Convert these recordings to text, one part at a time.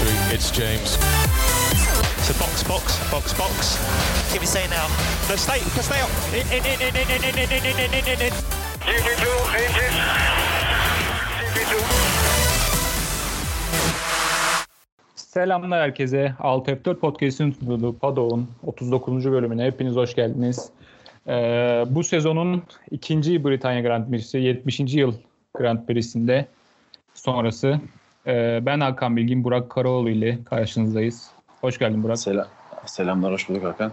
victory. It's James. So box, box, box, box. Give me say now. No, stay, stay up. In, in, in, in, in, in, in, in, in, in, in, in. GP2 engine. GP2. Selamlar herkese. Alt F4 Podcast'in sunduğu Padok'un 39. bölümüne hepiniz hoş geldiniz. Ee, bu sezonun ikinci Britanya Grand Prix'si 70. yıl Grand Prix'sinde sonrası. Ee, ben Hakan Bilgin, Burak Karaoğlu ile karşınızdayız. Hoş geldin Burak. Selam. Selamlar, hoş bulduk Hakan.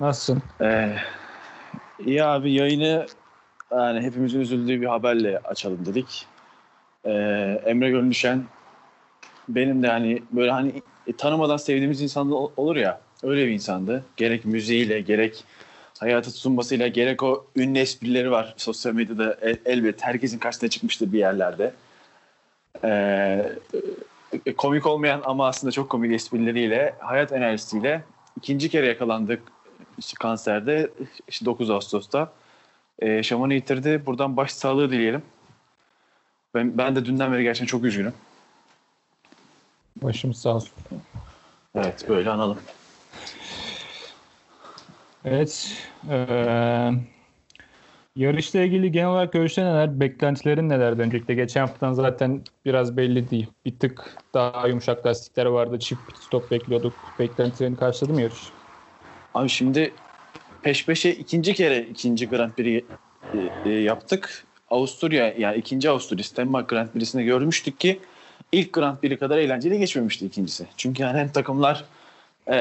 Nasılsın? Ee, iyi abi yayını yani hepimizin üzüldüğü bir haberle açalım dedik. Ee, Emre Gönlüşen benim de hani böyle hani e, tanımadan sevdiğimiz insan olur ya öyle bir insandı. Gerek müziğiyle gerek hayatı sunmasıyla gerek o ünlü esprileri var sosyal medyada el, elbet herkesin karşısına çıkmıştır bir yerlerde. Ee, e, komik olmayan ama aslında çok komik esprileriyle, hayat enerjisiyle ikinci kere yakalandık işte kanserde işte 9 Ağustos'ta. E, yaşamını yitirdi. Buradan başsağlığı dileyelim. Ben, ben de dünden beri gerçekten çok üzgünüm. Başımız sağ olsun. Evet böyle analım. Evet. Ee, yarışla ilgili genel olarak görüşlerin neler? Beklentilerin nelerdi öncelikle? Geçen haftadan zaten biraz belli değil. Bir tık daha yumuşak lastikler vardı. Çift pit stop bekliyorduk. Beklentilerini karşıladı mı yarış? Abi şimdi peş peşe ikinci kere ikinci Grand Prix e, e, yaptık. Avusturya yani ikinci Avusturya Stenmark Grand Prix'sinde görmüştük ki ilk Grand Prix kadar eğlenceli geçmemişti ikincisi. Çünkü yani hem takımlar e,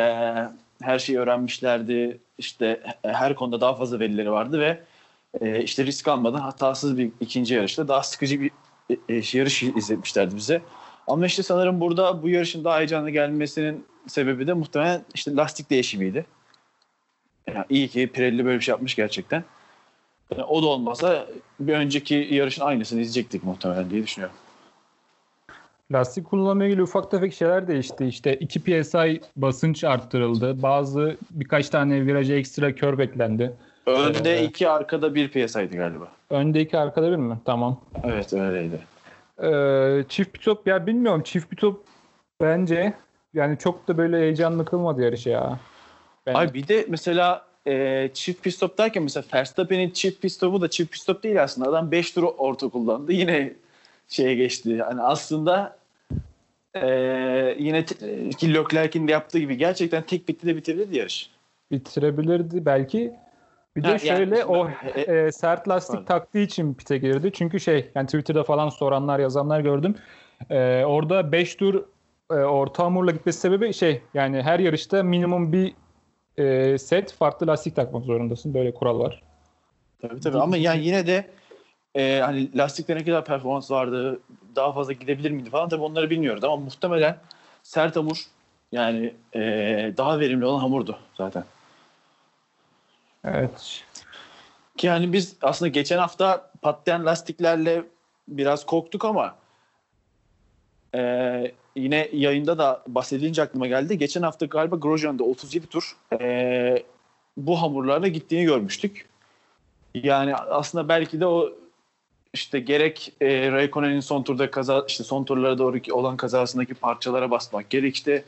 her şeyi öğrenmişlerdi. İşte her konuda daha fazla verileri vardı ve e, işte risk almadan hatasız bir ikinci yarışta daha sıkıcı bir e, e, yarış izletmişlerdi bize. Ama işte sanırım burada bu yarışın daha heyecanlı gelmesinin sebebi de muhtemelen işte lastik değişimiydi. Yani iyi ki Pirelli böyle bir şey yapmış gerçekten. Yani o da olmasa bir önceki yarışın aynısını izleyecektik muhtemelen diye düşünüyorum. Lastik kullanımı ilgili ufak tefek şeyler değişti. İşte 2 PSI basınç arttırıldı. Bazı birkaç tane viraja ekstra kör beklendi. Önde Evet. iki arkada bir piyasaydı galiba. Önde iki arkada bir mi? Tamam. Evet öyleydi. Ee, çift pit stop ya bilmiyorum. Çift pit stop bence yani çok da böyle heyecanlı kılmadı yarışı ya. Ben, Ay bir de mesela e, çift pit stop derken mesela Verstappen'in çift pit stopu da çift pit stop değil aslında. Adam 5 tur orta kullandı. Yine şeye geçti. Yani aslında e, yine ki Leclerc'in de yaptığı gibi gerçekten tek bitti de bitebilirdi yarış. bitirebilirdi belki. Bir de Ha, yani şöyle şimdi- o e- e, sert lastik Pardon. taktığı için pite girdi. Çünkü şey yani Twitter'da falan soranlar yazanlar gördüm. E, orada 5 tur e, orta hamurla gitmesi sebebi şey yani her yarışta minimum bir e, set farklı lastik takmak zorundasın. Böyle kural var. Tabii tabii ama yani yine de e, hani lastikte ne kadar performans vardı, daha fazla gidebilir miydi falan tabii onları bilmiyoruz ama muhtemelen sert hamur yani e, daha verimli olan hamurdu zaten. Evet. Yani biz aslında geçen hafta patlayan lastiklerle biraz korktuk ama e, yine yayında da bahsedilince aklıma geldi. Geçen hafta galiba Grosjean'da 37 tur e, bu hamurlarla gittiğini görmüştük. Yani aslında belki de o işte gerek e, Raikkonen'in son turda kaza işte son turlara doğru olan kazasındaki parçalara basmak gerek işte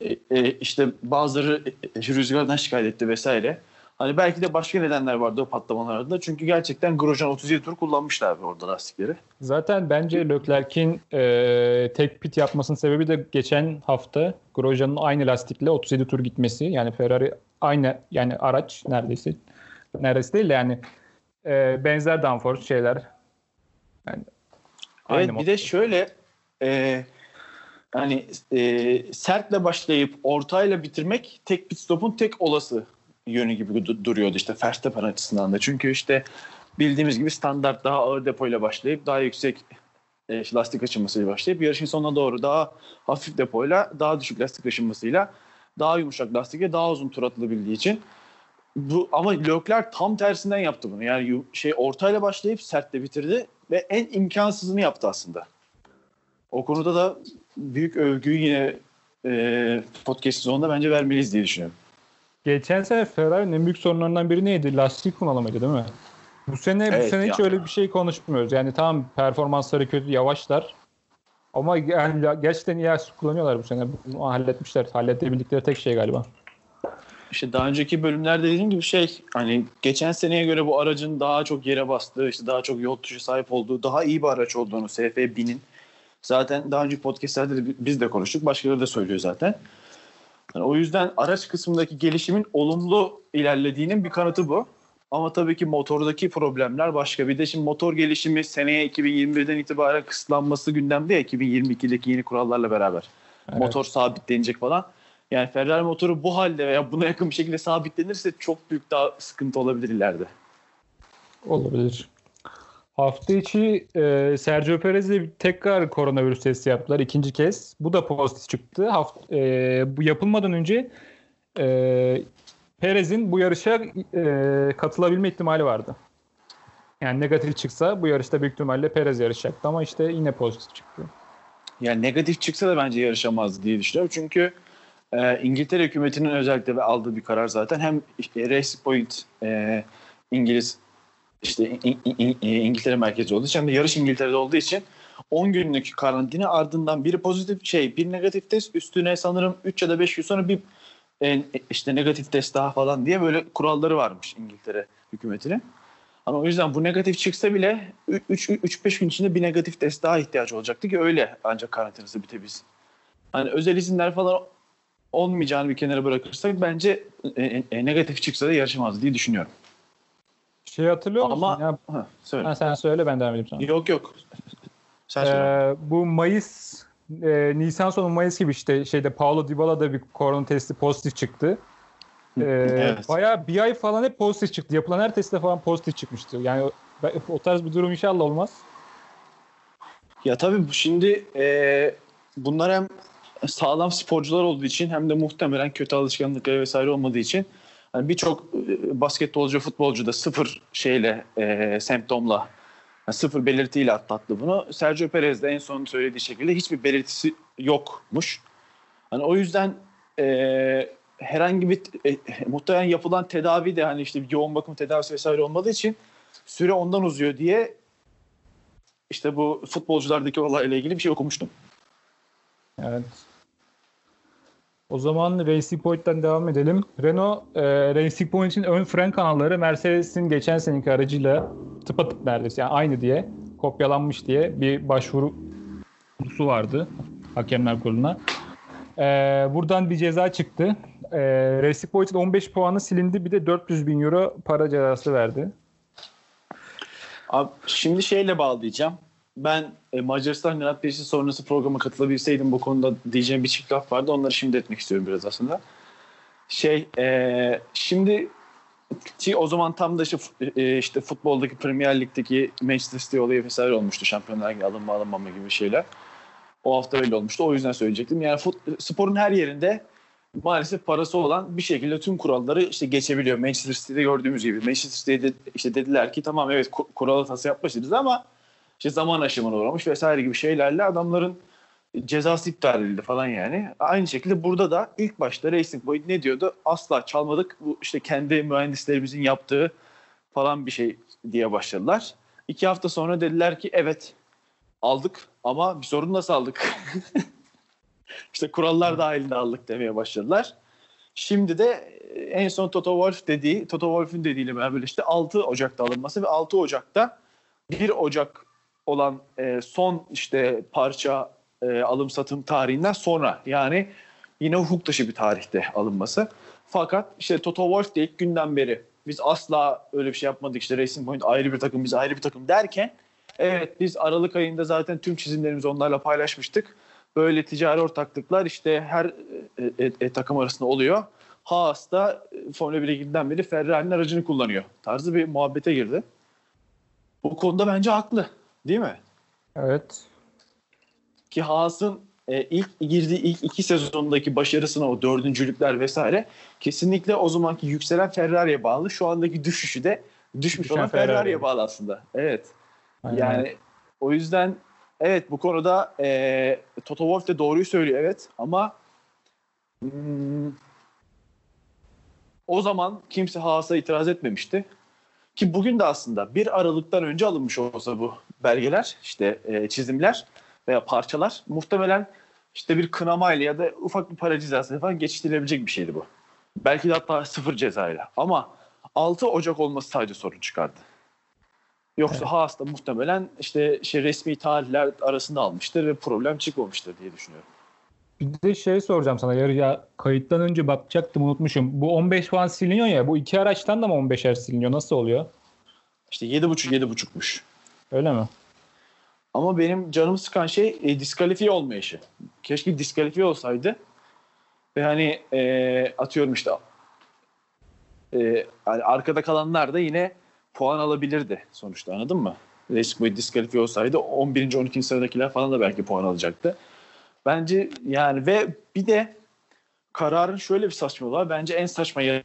e, e, işte bazıları e, rüzgardan şikayet etti vesaire. Hani belki de başka nedenler vardı o patlamalarda. Çünkü gerçekten Grosjean 37 tur kullanmışlar orada lastikleri. Zaten bence Leclerc'in e, tek pit yapmasının sebebi de geçen hafta Grosjean'ın aynı lastikle 37 tur gitmesi. Yani Ferrari aynı yani araç neredeyse neredeyse değil de yani e, benzer downforce şeyler. Yani aynı Evet bir de şöyle e, hani e, sertle başlayıp ortayla bitirmek tek pit stopun tek olası yönü gibi du- duruyordu işte Verstappen açısından da. Çünkü işte bildiğimiz gibi standart daha ağır depoyla başlayıp daha yüksek e, lastik aşınmasıyla başlayıp yarışın sonuna doğru daha hafif depoyla daha düşük lastik aşınmasıyla daha yumuşak lastikle daha uzun tur atılabildiği için bu ama Leclerc tam tersinden yaptı bunu. Yani şey ortayla başlayıp sertle bitirdi ve en imkansızını yaptı aslında. O konuda da büyük övgüyü yine e, podcast sonunda bence vermeliyiz diye düşünüyorum. Geçen sene Ferrari'nin en büyük sorunlarından biri neydi? Lastik kullanamadı değil mi? Bu sene bu Evet sene hiç ya. öyle bir şey konuşmuyoruz. Yani tamam performansları kötü, yavaşlar. Ama yani gerçekten iyi araç kullanıyorlar bu sene. Bunu halletmişler. Halledebildikleri tek şey galiba. İşte daha önceki bölümlerde dediğim gibi şey hani geçen seneye göre bu aracın daha çok yere bastığı, işte daha çok yol tuşu sahip olduğu, daha iyi bir araç olduğunu SF1000'in zaten daha önceki podcastlerde de biz de konuştuk. Başkaları da söylüyor zaten. Yani o yüzden araç kısmındaki gelişimin olumlu ilerlediğinin bir kanıtı bu. Ama tabii ki motordaki problemler başka. Bir de şimdi motor gelişimi seneye 2021'den itibaren kısıtlanması gündemde ya 2022'deki yeni kurallarla beraber. Evet. Motor sabitlenecek falan. Yani Ferrari motoru bu halde veya buna yakın bir şekilde sabitlenirse çok büyük daha sıkıntı olabilir ileride. Olabilir. Hafta içi e, Sergio Perez'le tekrar koronavirüs testi yaptılar ikinci kez. Bu da pozitif çıktı. Haft, e, bu yapılmadan önce e, Perez'in bu yarışa e, katılabilme ihtimali vardı. Yani negatif çıksa bu yarışta büyük ihtimalle Perez yarışacaktı ama işte yine pozitif çıktı. Yani negatif çıksa da bence yarışamaz diye düşünüyorum. Çünkü e, İngiltere hükümetinin özellikle aldığı bir karar zaten hem Race Point e, İngiliz işte İ- İ- İ- İngiltere merkezi olduğu için de yarış İngiltere'de olduğu için 10 günlük karantina ardından biri pozitif şey bir negatif test üstüne sanırım 3 ya da 5 gün sonra bir e, işte negatif test daha falan diye böyle kuralları varmış İngiltere hükümetinin. Ama o yüzden bu negatif çıksa bile 3-5 gün içinde bir negatif test daha ihtiyaç olacaktı ki öyle ancak karantinası bitebilsin. Hani özel izinler falan olmayacağını bir kenara bırakırsak bence e, e, negatif çıksa da yarışamaz diye düşünüyorum. Şey hatırlıyor musun? Ama Ya, ha, söyle. ha, sen söyle ben devam edeyim sana. Yok yok. Sen söyle. Ee, bu Mayıs e, Nisan sonu Mayıs gibi işte şeyde Paulo Dybala'da bir korona testi pozitif çıktı. Ee, Evet. Bayağı bir ay falan hep pozitif çıktı. Yapılan her testte falan pozitif çıkmıştı. Yani o, tarz bir durum inşallah olmaz. Ya tabii bu şimdi e, bunlar hem sağlam sporcular olduğu için hem de muhtemelen kötü alışkanlıkları vesaire olmadığı için hani birçok e, basketbolcu, futbolcu da sıfır şeyle e, semptomla yani sıfır belirtiyle atlattı bunu. Sergio Perez de en son söylediği şekilde hiçbir belirtisi yokmuş. Hani o yüzden e, herhangi bir e, muhtemelen yapılan tedavi de hani işte yoğun bakım tedavisi vesaire olmadığı için süre ondan uzuyor diye işte bu futbolculardaki olayla ilgili bir şey okumuştum. Evet. O zaman Racing Point'ten devam edelim. Renault e, Racing Point'in ön fren kanalları Mercedes'in geçen seneki aracıyla tıpatıp neredeyse yani aynı diye kopyalanmış diye bir başvurusu vardı Hakemler Kurulu'na. E, buradan bir ceza çıktı. E, Racing Point'in 15 puanı silindi bir de 400 bin euro para cezası verdi. Abi şimdi şeyle bağlayacağım. Ben e, Macaristan Grand Prix'si sonrası programa katılabilseydim bu konuda diyeceğim bir çift laf vardı. Onları şimdi etmek istiyorum biraz aslında. Şey e, şimdi ki o zaman tam da işte, e, işte futboldaki Premier Lig'deki Manchester City olayı vesaire olmuştu. Şampiyonlar Ligi alınma alınmama gibi şeyler. O hafta öyle olmuştu. O yüzden söyleyecektim. Yani fut, sporun her yerinde maalesef parası olan bir şekilde tüm kuralları işte geçebiliyor. Manchester City'de gördüğümüz gibi. Manchester City'de işte dediler ki tamam evet ku- kural hatası yapmışsınız ama işte zaman aşımına uğramış vesaire gibi şeylerle adamların cezası iptal edildi falan yani. Aynı şekilde burada da ilk başta Racing Point ne diyordu? Asla çalmadık. Bu işte kendi mühendislerimizin yaptığı falan bir şey diye başladılar. İki hafta sonra dediler ki evet aldık ama bir sorun nasıl aldık? işte kurallar dahilinde aldık demeye başladılar. Şimdi de en son Toto Wolff dediği, Toto Wolff'ün dediğiyle beraber işte 6 Ocak'ta alınması ve 6 Ocak'ta 1 Ocak olan e, son işte parça e, alım satım tarihinden sonra yani yine hukuk dışı bir tarihte alınması. Fakat işte Toto Wolff de ilk günden beri biz asla öyle bir şey yapmadık işte Racing Point ayrı bir takım biz ayrı bir takım derken evet biz Aralık ayında zaten tüm çizimlerimizi onlarla paylaşmıştık. Böyle ticari ortaklıklar işte her e, e, e, takım arasında oluyor. Haas da e, Formula 1'e girdiğinden beri Ferrari'nin aracını kullanıyor. Tarzı bir muhabbete girdi. Bu konuda bence haklı. Değil mi? Evet. Ki Haas'ın e, ilk girdiği ilk iki sezondaki başarısına o dördüncülükler vesaire kesinlikle o zamanki yükselen Ferrari'ye bağlı. Şu andaki düşüşü de düşmüş Düşen olan Ferrari'ye. Ferrari'ye bağlı aslında. Evet. Aynen. Yani o yüzden evet bu konuda e, Toto Wolff de doğruyu söylüyor evet ama hmm, o zaman kimse Haas'a itiraz etmemişti. Ki bugün de aslında 1 Aralık'tan önce alınmış olsa bu belgeler, işte e, çizimler veya parçalar muhtemelen işte bir kınamayla ya da ufak bir para cezası falan geçiştirilebilecek bir şeydi bu. Belki de hatta sıfır cezayla. Ama 6 Ocak olması sadece sorun çıkardı. Yoksa Evet. Haas da muhtemelen işte şey resmi tarihler arasında almıştır ve problem çıkmamıştır diye düşünüyorum. Bir de şey soracağım sana yarı ya kayıttan önce bakacaktım unutmuşum. Bu 15 puan siliniyor ya bu iki araçtan da mı 15'er siliniyor? Nasıl oluyor? İşte 7.5 7.5'muş. Öyle mi? Ama benim canımı sıkan şey e, diskalifiye olmayışı. Keşke diskalifiye olsaydı. Ve hani e, atıyorum işte e, hani arkada kalanlar da yine puan alabilirdi sonuçta anladın mı? Racing Point diskalifiye olsaydı 11. 12. sıradakiler falan da belki puan alacaktı. Bence yani ve bir de kararın şöyle bir saçmalığı var. Bence en saçma yanı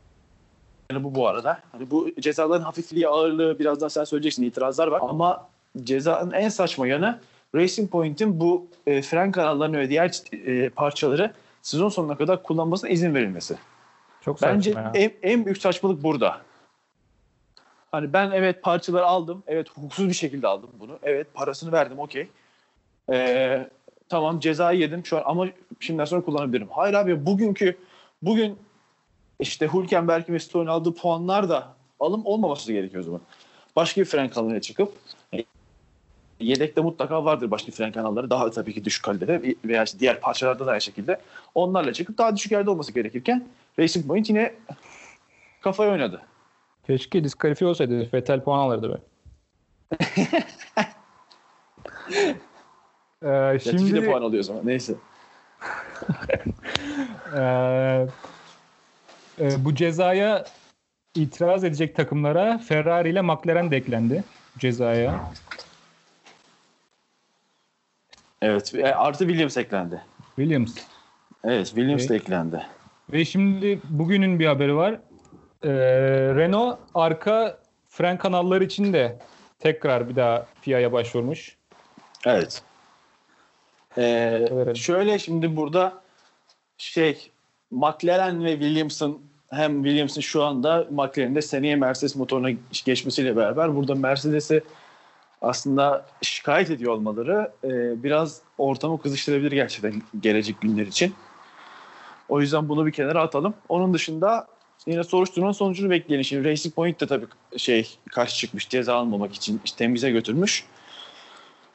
bu bu arada. Hani bu cezaların hafifliği, ağırlığı birazdan sen söyleyeceksin itirazlar var. Ama cezanın en saçma yanı Racing Point'in bu e, fren kanallarını ve diğer e, parçaları sezon sonuna kadar kullanmasına izin verilmesi. Çok Bence ya. en, en büyük saçmalık burada. Hani ben evet parçaları aldım. Evet hukuksuz bir şekilde aldım bunu. Evet parasını verdim okey. Ee, tamam cezayı yedim şu an ama şimdiden sonra kullanabilirim. Hayır abi bugünkü bugün işte Hülkenberg ve Stone'un aldığı puanlar da alım olmaması gerekiyor o zaman. Başka bir fren kanalına çıkıp yedekte mutlaka vardır başka fren kanalları daha tabii ki düşük kalitede veya işte diğer parçalarda da aynı şekilde onlarla çıkıp daha düşük yerde olması gerekirken Racing Point yine kafaya oynadı. Keşke diskalifiye olsaydı. Vettel puan alırdı be. ee, Latifi de şimdi puan alıyor o zaman. Neyse. Ee, e, bu cezaya itiraz edecek takımlara Ferrari ile McLaren de eklendi cezaya. Evet. e, Artı Williams eklendi. Williams. Evet. Williams Evet. de eklendi. Ve şimdi bugünün bir haberi var. Ee, Renault arka fren kanalları için de tekrar bir daha FIA'ya başvurmuş. Evet. Ee, Evet. şöyle şimdi burada şey McLaren ve Williams'ın hem Williams'ın şu anda McLaren'de seneye Mercedes motoruna geçmesiyle beraber burada Mercedes'i aslında şikayet ediyor olmaları e, biraz ortamı kızıştırabilir gerçekten gelecek günler için. O yüzden bunu bir kenara atalım. Onun dışında yine soruşturmanın sonucunu bekleyelim. Şimdi Racing Point de tabii şey karşı çıkmış ceza almamak için işte temize götürmüş.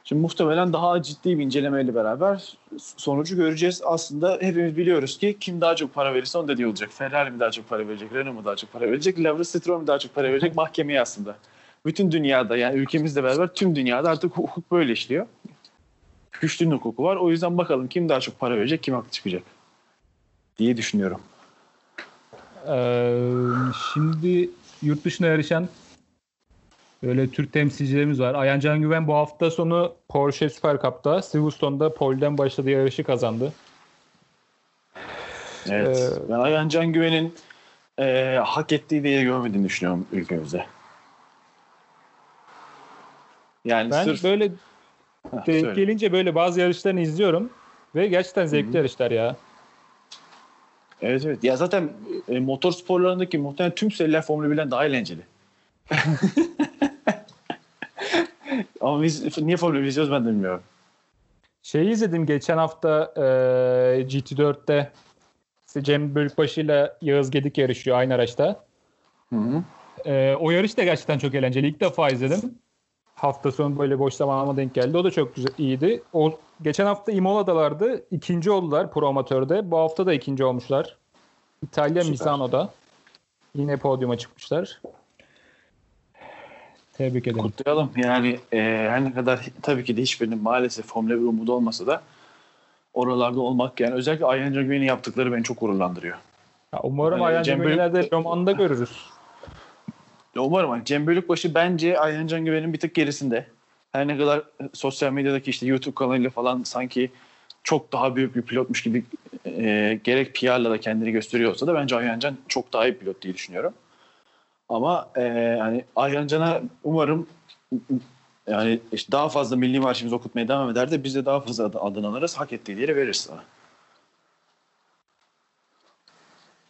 Şimdi muhtemelen daha ciddi bir incelemeyle beraber sonucu göreceğiz. Aslında hepimiz biliyoruz ki kim daha çok para verirse onun dediği olacak. Ferrari mi daha çok para verecek, Renault mu daha çok para verecek, Lawrence Stroll mu daha çok para verecek mahkemeye aslında. Bütün dünyada yani ülkemizle beraber tüm dünyada artık hukuk böyle işliyor. Güçlünün hukuku var. O yüzden bakalım kim daha çok para verecek, kim haklı çıkacak diye düşünüyorum. Ee, şimdi yurt dışına yarışan böyle Türk temsilcilerimiz var. Ayhan Can Güven bu hafta sonu Porsche Super Cup'ta Silverstone'da pole'den başladığı yarışı kazandı. Evet. Ee, ben Ayhan Can Güven'in e, hak ettiği değeri görmediğini düşünüyorum ülkemizde. Yani Ben sırf böyle Heh, denk söyle. gelince böyle bazı yarışlarını izliyorum ve gerçekten zevkli yarışlar ya. Evet evet. Ya zaten e, motor sporlarındaki muhtemelen tüm seriler Formula 1'den daha eğlenceli. Ama biz niye Formula 1 izliyoruz ben de bilmiyorum. Şeyi izledim geçen hafta e, GT4'te işte Cem Bölükbaşı ile Yağız Gedik yarışıyor aynı araçta. Hı hı. E, o yarış da gerçekten çok eğlenceli. İlk defa izledim. Hafta sonu böyle boş zamanıma denk geldi. O da çok güzel, iyiydi. O geçen hafta Imola'dalardı. İkinci oldular pro amatörde. Bu hafta da ikinci olmuşlar. İtalya Süper. Misano'da. Yine podyuma çıkmışlar. Tebrik ederim. Kutlayalım. Yani e, her ne kadar tabii ki de hiçbirinin maalesef Formula 1 umudu olmasa da oralarda olmak yani özellikle Ayhan Can Güven'in yaptıkları beni çok gururlandırıyor. Ya umarım Yani Ayhan Bölük- ileride romanda görürüz. Ya Umarım hani Cem Bölükbaşı bence Ayhan Can Güven'in bir tık gerisinde. Her ne kadar sosyal medyadaki işte YouTube kanalıyla falan sanki çok daha büyük bir pilotmuş gibi e, gerek PR'la da kendini gösteriyor olsa da bence Ayhan Can çok daha iyi pilot diye düşünüyorum. Ama e, hani Ayhan Can'a umarım yani işte daha fazla milli marşımızı okutmaya devam eder de biz de daha fazla ad- adını alırız. Hak ettiği yere veririz sana.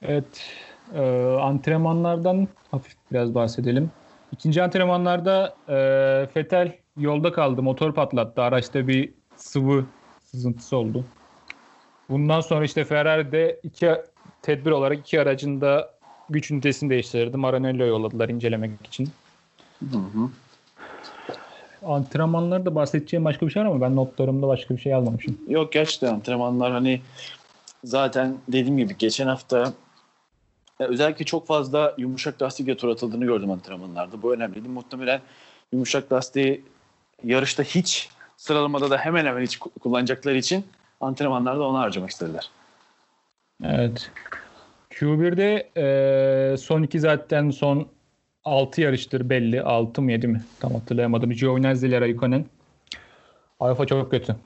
Evet. E, antrenmanlardan hafif biraz bahsedelim. İkinci antrenmanlarda e, Fetel yolda kaldı. Motor patlattı. Araçta bir sıvı sızıntısı oldu. Bundan sonra işte Ferrari'de iki tedbir olarak iki aracın da güç ünitesini değiştirdi. Maranello yolladılar incelemek için. Hı hı. Antrenmanlarda bahsedeceğim başka bir şey var ama ben notlarımda başka bir şey almamışım. Yok gerçekten antrenmanlar hani zaten dediğim gibi geçen hafta özellikle çok fazla yumuşak lastikle tur atıldığını gördüm antrenmanlarda. Bu önemliydi. Muhtemelen yumuşak lastiği yarışta hiç sıralamada da hemen hemen hiç ku- kullanacakları için antrenmanlarda onu harcamak istediler. Evet. Q1'de e, son iki zaten son 6 yarıştır belli. 6 mı 7 mi? Tam hatırlayamadım. Giovinazzi ile Raikkonen. Alfa çok kötü.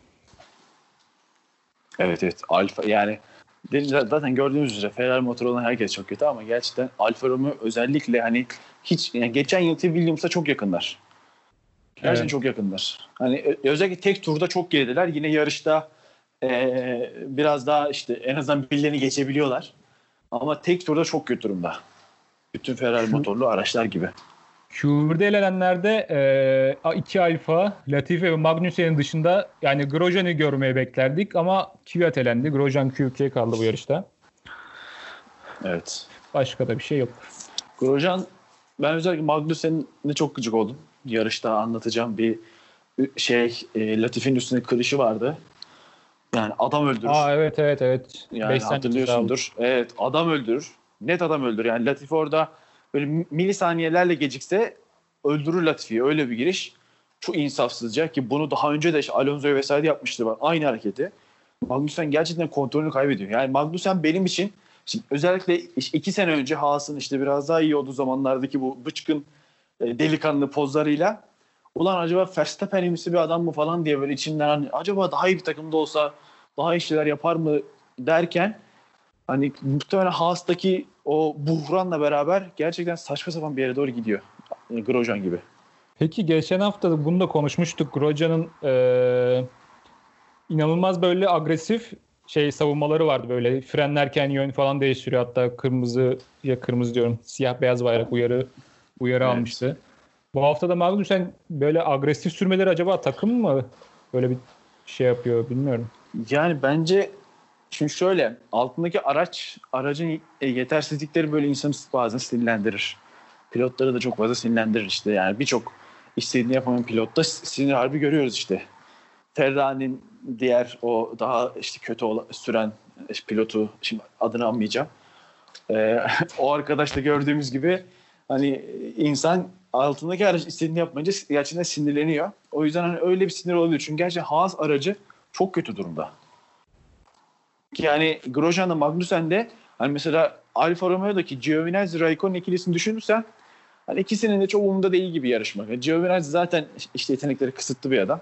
Evet evet. Alfa yani zaten- zaten gördüğünüz üzere Ferrari motoru olan herkes çok kötü ama gerçekten Alfa Romeo özellikle hani hiç yani geçen yılki Williams'a çok yakınlar. Gerçekten Evet. çok yakınlar. Hani özellikle tek turda çok gerideler. Yine yarışta eee, biraz daha işte en azından birilerini geçebiliyorlar. Ama tek turda çok kötü durumda. Bütün Ferrari motorlu araçlar gibi. Q1'de elenenlerde e, iki Alfa, Latifi ve Magnussen'in dışında yani Grosjean'ı görmeyi beklerdik ama Kvyat elendi. Grosjean Q2'ye kaldı bu yarışta. Evet. Başka da bir şey yok. Grosjean ben özellikle Magnussen'e çok gıcık oldum. Yarışta anlatacağım bir şey e, Latifi'nin üstünde kırışı vardı. Yani adam öldürür. Aa evet evet evet. yani Beş hatırlıyorsundur. Evet adam öldürür. Net adam öldürür. Yani Latifi orada böyle milisaniyelerle gecikse öldürür Latifi'yi. Öyle bir giriş. Çok insafsızca ki bunu daha önce de işte Alonso'ya vesaire yapmıştı. Bak, Aynı hareketi. Magnussen gerçekten kontrolünü kaybediyor. Yani Magnussen benim için şimdi özellikle iki sene önce Haas'ın işte biraz daha iyi olduğu zamanlardaki bu bıçkın e, delikanlı pozlarıyla ulan acaba Verstappen'imsi bir adam mı falan diye böyle içimden hani acaba daha iyi bir takımda olsa daha iyi şeyler yapar mı derken hani muhtemelen Haas'taki o buhranla beraber gerçekten saçma sapan bir yere doğru gidiyor. Grosjean gibi. Peki geçen hafta da bunu da konuşmuştuk. Grosjean'ın eee, inanılmaz böyle agresif şey savunmaları vardı böyle frenlerken yön falan değiştiriyor hatta kırmızı ya kırmızı diyorum siyah beyaz bayrak uyarı uyarı Evet. almıştı. Bu hafta da Magnussen böyle agresif sürmeleri acaba takım mı böyle bir şey yapıyor bilmiyorum. Yani bence şimdi şöyle altındaki araç aracın e, yetersizlikleri böyle insanı bazen sinirlendirir. Pilotları da çok fazla sinirlendirir işte yani birçok istediğini yapamayan pilotta sinir harbi görüyoruz işte. Ferrari'nin diğer o daha işte kötü süren işte pilotu şimdi adını anmayacağım. Ee, o arkadaşla gördüğümüz gibi hani insan altındaki araç istediğini yapmayınca gerçekten sinirleniyor. O yüzden hani öyle bir sinir olabilir. Çünkü gerçekten Haas aracı çok kötü durumda. Yani Grosjean'da Magnussen'de hani mesela Alfa Romeo'daki Giovinazzi Raikkonen ikilisini düşünürsen hani ikisinin de çok umurunda değil gibi yarışmak. Yani Giovinazzi zaten işte yetenekleri kısıtlı bir adam.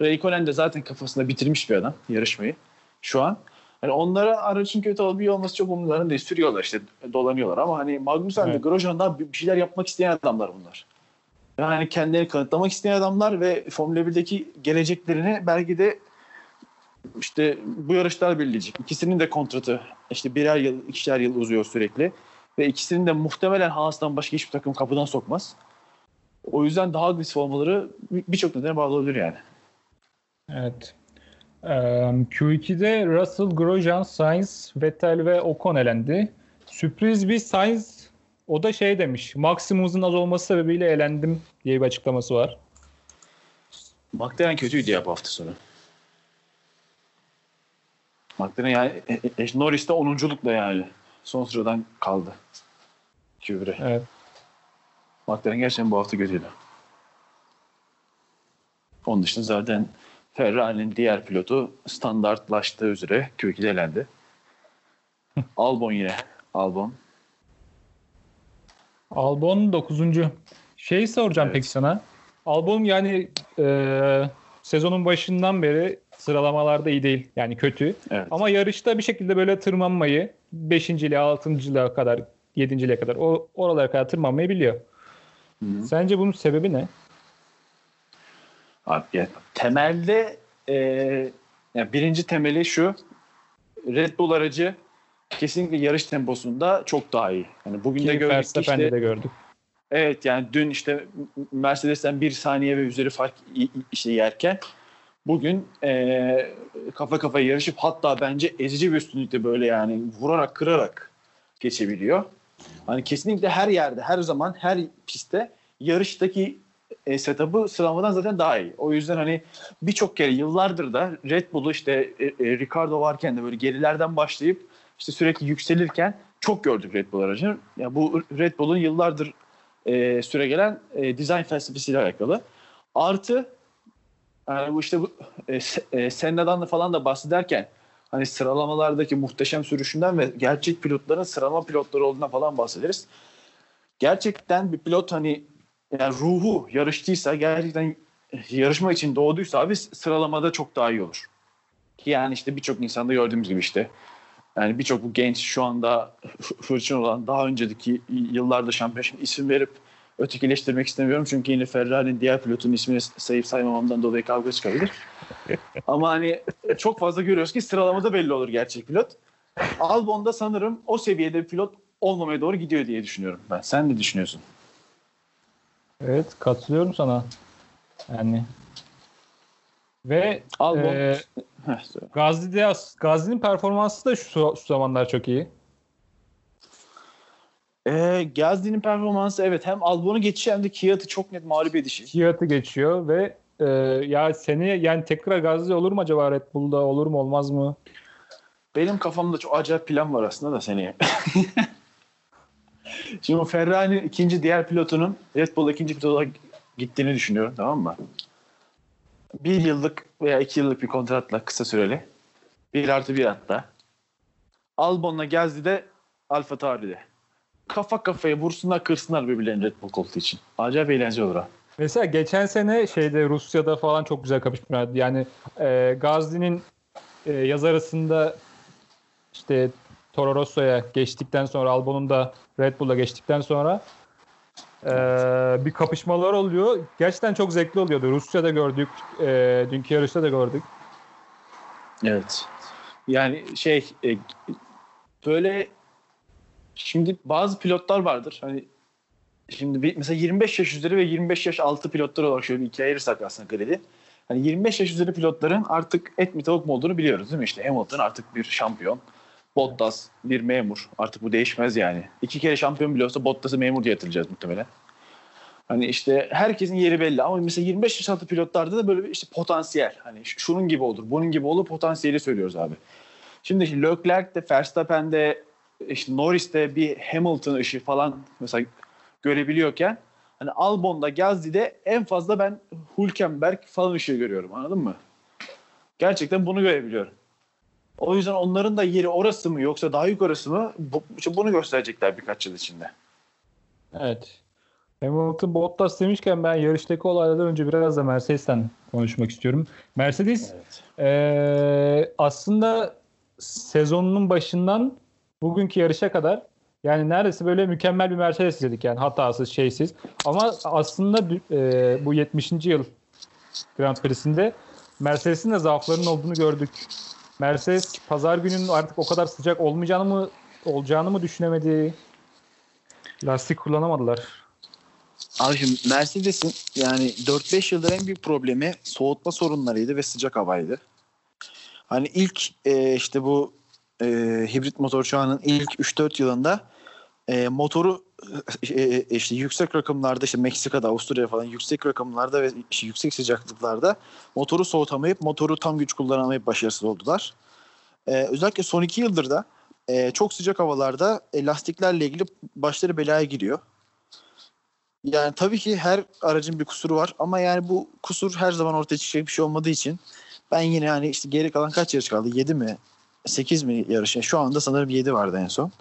Raikkonen de zaten kafasında bitirmiş bir adam yarışmayı şu an. Hani onlara aracın kötü iyi olması çok umurlarında değil. Sürüyorlar işte dolanıyorlar ama hani Magnussen de Evet. Grosjean daha bir bir şeyler yapmak isteyen adamlar bunlar. Yani kendilerini kanıtlamak isteyen adamlar ve Formula 1'deki geleceklerini belki de işte bu yarışlar belirleyecek. İkisinin de kontratı işte birer yıl, ikişer yıl uzuyor sürekli. Ve ikisinin de muhtemelen Haas'tan başka hiçbir takım kapıdan sokmaz. O yüzden daha agresif olmaları bir- birçok nedene bağlı olabilir yani. Evet. Eee, Q2'de Russell, Grosjean, Sainz, Vettel ve Ocon elendi. Sürpriz bir Sainz o da şey demiş. Maksimum hızın az olması sebebiyle elendim diye bir açıklaması var. McLaren kötüydü ya bu hafta sonu. McLaren yani e, e, Norris'te 10'unculukla yani. Son sıradan kaldı. Q1'e. Evet. McLaren gerçekten bu hafta kötüydü. Onun dışında zaten Ferrari'nin diğer pilotu standartlaştığı üzere Q2'de elendi. Albon yine. Albon. Albon 9. Şey soracağım Evet. peki sana. Albon yani eee, sezonun başından beri sıralamalarda iyi değil. Yani kötü. Evet. Ama yarışta bir şekilde böyle tırmanmayı 5.liğe, 6.liğe kadar, 7.liğe kadar o oralara kadar tırmanmayı biliyor. Hı. Sence bunun sebebi ne? Abi, yani temelde e, yani birinci temeli şu Red Bull aracı kesinlikle yarış temposunda çok daha iyi. Yani bugün de Ki gördük ki Verstappen'de işte, de gördük. evet yani dün işte Mercedes'ten bir saniye ve üzeri fark işte yerken bugün e, kafa kafaya yarışıp hatta bence ezici bir üstünlükte böyle yani vurarak kırarak geçebiliyor. Hani kesinlikle her yerde, her zaman, her pistte yarıştaki e, setup'ı sıralamadan zaten daha iyi. O yüzden hani birçok kere yıllardır da Red Bull'u işte e, e, Ricardo varken de böyle gerilerden başlayıp işte sürekli yükselirken çok gördük Red Bull aracını. Ya bu Red Bull'un yıllardır e, süre gelen e, dizayn felsefesiyle alakalı. Artı yani bu işte bu e, e, Senna'dan da falan da bahsederken hani sıralamalardaki muhteşem sürüşünden ve gerçek pilotların sıralama pilotları olduğuna falan bahsederiz. Gerçekten bir pilot hani yani ruhu yarıştıysa gerçekten yarışma için doğduysa abi sıralamada çok daha iyi olur. Ki yani işte birçok insanda gördüğümüz gibi işte yani birçok bu genç şu anda hırçın olan daha önceki yıllarda şampiyonşip isim verip ötekileştirmek istemiyorum. Çünkü yine Ferrari'nin diğer pilotunun ismini sayıp saymamamdan dolayı kavga çıkabilir. Ama hani çok fazla görüyoruz ki sıralamada belli olur gerçek pilot. Albon'da sanırım o seviyede bir pilot olmamaya doğru gidiyor diye düşünüyorum ben. Sen ne düşünüyorsun? Evet katılıyorum sana. Yani ve Albon. e, Gazi'de Gazi'nin performansı da şu, şu zamanlar çok iyi. E, Gazli'nin performansı evet hem Albon'u geçişi hem de Kiat'ı çok net mağlup edişi. Kiat'ı geçiyor ve e, ya seneye yani tekrar Gazli olur mu acaba Red Bull'da olur mu olmaz mı? Benim kafamda çok acayip plan var aslında da seneye. Şimdi Ferrari'nin ikinci diğer pilotunun Red Bull ikinci pilota gittiğini düşünüyorum tamam mı? Bir yıllık veya iki yıllık bir kontratla kısa süreli. Bir artı bir hatta. Albon'la Gazli de Alfa Tauri'de. Kafa kafaya vursunlar kırsınlar birbirlerini Red Bull koltuğu için. Acayip eğlenceli olur ha. Mesela geçen sene şeyde Rusya'da falan çok güzel kapışmalardı. Yani e, Gazli'nin e, yaz arasında işte Toro Rosso'ya geçtikten sonra Albon'un da Red Bull'a geçtikten sonra e, bir kapışmalar oluyor. Gerçekten çok zevkli oluyordu. Rusya'da gördük. E, dünkü yarışta da gördük. Evet. Yani şey e, böyle şimdi bazı pilotlar vardır. Hani şimdi bir, mesela 25 yaş üzeri ve 25 yaş altı pilotlar olarak şöyle bir ikiye ayırırsak aslında gridi. Hani 25 yaş üzeri pilotların artık et mi tavuk mu olduğunu biliyoruz değil mi? İşte Hamilton artık bir şampiyon. Bottas bir memur. Artık bu değişmez yani. İki kere şampiyon bile olsa Bottas'ı memur diye hatırlayacağız muhtemelen. Hani işte herkesin yeri belli ama mesela 25 yaş altı pilotlarda da böyle bir işte potansiyel. Hani şunun gibi olur, bunun gibi olur potansiyeli söylüyoruz abi. Şimdi Leclerc'de, Verstappen'de, işte Norris'te bir Hamilton ışığı falan mesela görebiliyorken hani Albon'da, Gasly'de en fazla ben Hülkenberg falan ışığı görüyorum anladın mı? Gerçekten bunu görebiliyorum. O yüzden onların da yeri orası mı yoksa daha yukarısı mı bu, bunu gösterecekler birkaç yıl içinde. Evet. Hamilton Bottas demişken ben yarıştaki olaylardan önce biraz da Mercedes'ten konuşmak istiyorum. Mercedes Evet. ee, aslında sezonunun başından bugünkü yarışa kadar yani neredeyse böyle mükemmel bir Mercedes izledik yani hatasız şeysiz. Ama aslında e, bu 70. yıl Grand Prix'sinde Mercedes'in de zaaflarının olduğunu gördük. Mercedes pazar gününün artık o kadar sıcak olmayacağını mı olacağını mı düşünemedi? Lastik kullanamadılar. Abi şimdi Mercedes'in yani 4-5 yıldır en büyük problemi soğutma sorunlarıydı ve sıcak havaydı. Hani ilk e, işte bu e, hibrit motor çağının ilk 3-4 yılında e, motoru e, işte yüksek rakımlarda işte Meksika'da, Avusturya falan yüksek rakımlarda ve işte yüksek sıcaklıklarda motoru soğutamayıp motoru tam güç kullanamayıp başarısız oldular. E, özellikle son 2 yıldır da e, çok sıcak havalarda e, lastiklerle ilgili başları belaya giriyor. Yani tabii ki her aracın bir kusuru var ama yani bu kusur her zaman ortaya çıkacak bir şey olmadığı için ben yine hani işte geri kalan kaç yarış kaldı? 7 mi? 8 mi yarış? Şu anda sanırım 7 vardı en son.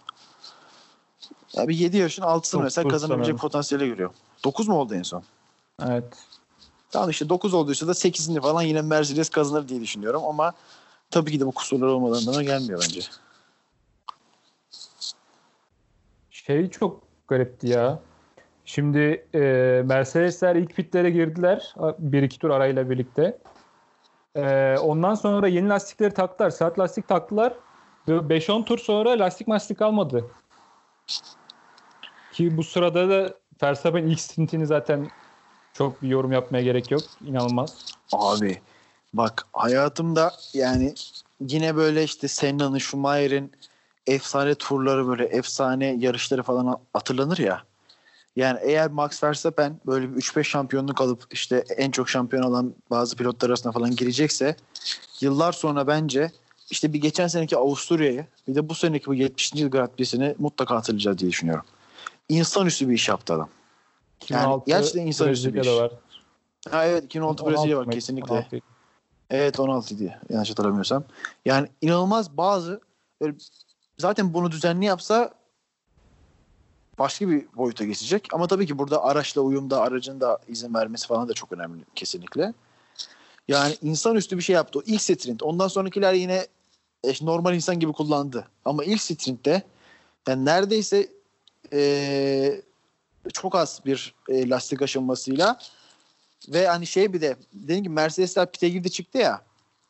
Ya bir 7 yarışın 6'sını mesela kazanabilecek sanırım. potansiyeli görüyor. 9 mu oldu en son? Evet. Tamam işte 9 olduysa da 8'ini falan yine Mercedes kazanır diye düşünüyorum ama tabii ki de bu kusurlar olmadan da gelmiyor bence. Şey çok garipti ya. Şimdi e, Mercedesler ilk pitlere girdiler. Bir iki tur arayla birlikte. E, ondan sonra yeni lastikleri taktılar. Sert lastik taktılar. Ve 5-10 tur sonra lastik mastik kalmadı. Ki bu sırada da Verstappen ilk stintini zaten çok bir yorum yapmaya gerek yok. İnanılmaz. Abi Bak hayatımda yani yine böyle işte Senna'nın, Schumacher'in efsane turları böyle efsane yarışları falan hatırlanır ya. Yani eğer Max Verstappen böyle bir 3-5 şampiyonluk alıp işte en çok şampiyon olan bazı pilotlar arasına falan girecekse yıllar sonra bence işte bir geçen seneki Avusturya'yı bir de bu seneki bu 70. yıl Grand Prix'sini mutlaka hatırlayacağız diye düşünüyorum. İnsanüstü bir iş yaptı adam. Yani 2006 gerçekten insanüstü bir iş. var. Ha evet 2016 Brezilya var 16 kesinlikle. 16. Evet 16 diye yanlış hatırlamıyorsam. Yani inanılmaz bazı böyle zaten bunu düzenli yapsa başka bir boyuta geçecek. Ama tabii ki burada araçla uyumda aracın da izin vermesi falan da çok önemli kesinlikle. Yani insanüstü bir şey yaptı. O ilk sprint. Ondan sonrakiler yine e, normal insan gibi kullandı. Ama ilk sprintte yani neredeyse e, çok az bir e, lastik aşınmasıyla ve hani şey bir de dediğim gibi Mercedesler pite girdi çıktı ya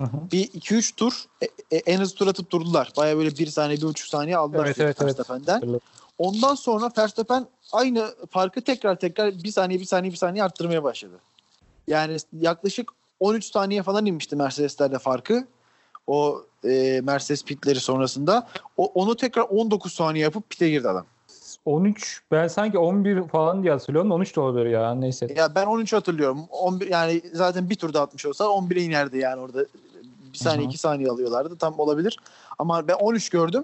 Hı hı. bir 2-3 tur e, e, en hızlı tur atıp durdular. Baya böyle 1 saniye 1,5 saniye aldılar Evet, evet, evet. Verstappen'den. Ondan sonra Verstappen aynı farkı tekrar tekrar 1 saniye 1 saniye 1 saniye arttırmaya başladı. Yani yaklaşık 13 saniye falan inmişti Mercedeslerle farkı. O e, Mercedes pitleri sonrasında. O, onu tekrar 19 saniye yapıp pite girdi adam. 13 ben sanki 11 falan diye hatırlıyorum. 13 de olabilir ya neyse. Ya ben 13 hatırlıyorum. 11 yani zaten bir turda atmış olsa 11'e inerdi yani orada. Bir saniye Hı hı. iki saniye alıyorlardı. Tam olabilir. Ama ben 13 gördüm.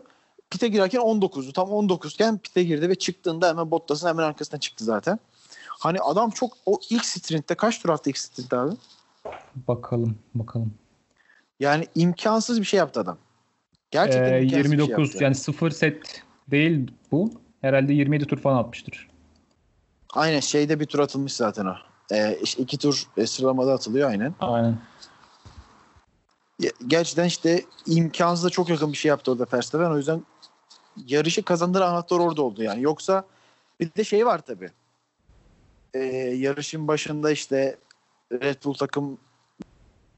Pite girerken 19'du. Tam 19 iken pite girdi ve çıktığında hemen Bottas'ın hemen arkasına çıktı zaten. Hani adam çok o ilk sprintte kaç tur attı ilk sprintte abi? Bakalım bakalım. Yani imkansız bir şey yaptı adam. Gerçekten Ee, imkansız bir şey 29 yaptı. yani 0 set değil bu. Herhalde 27 tur falan atmıştır. Aynen şeyde bir tur atılmış zaten o. Ee, işte iki tur e, sıralamada atılıyor aynen. Aynen. Gerçekten işte imkansıza çok yakın bir şey yaptı orada Verstappen. O yüzden yarışı kazandıran anahtar orada oldu yani. Yoksa bir de şey var tabii. Ee, yarışın başında işte Red Bull takım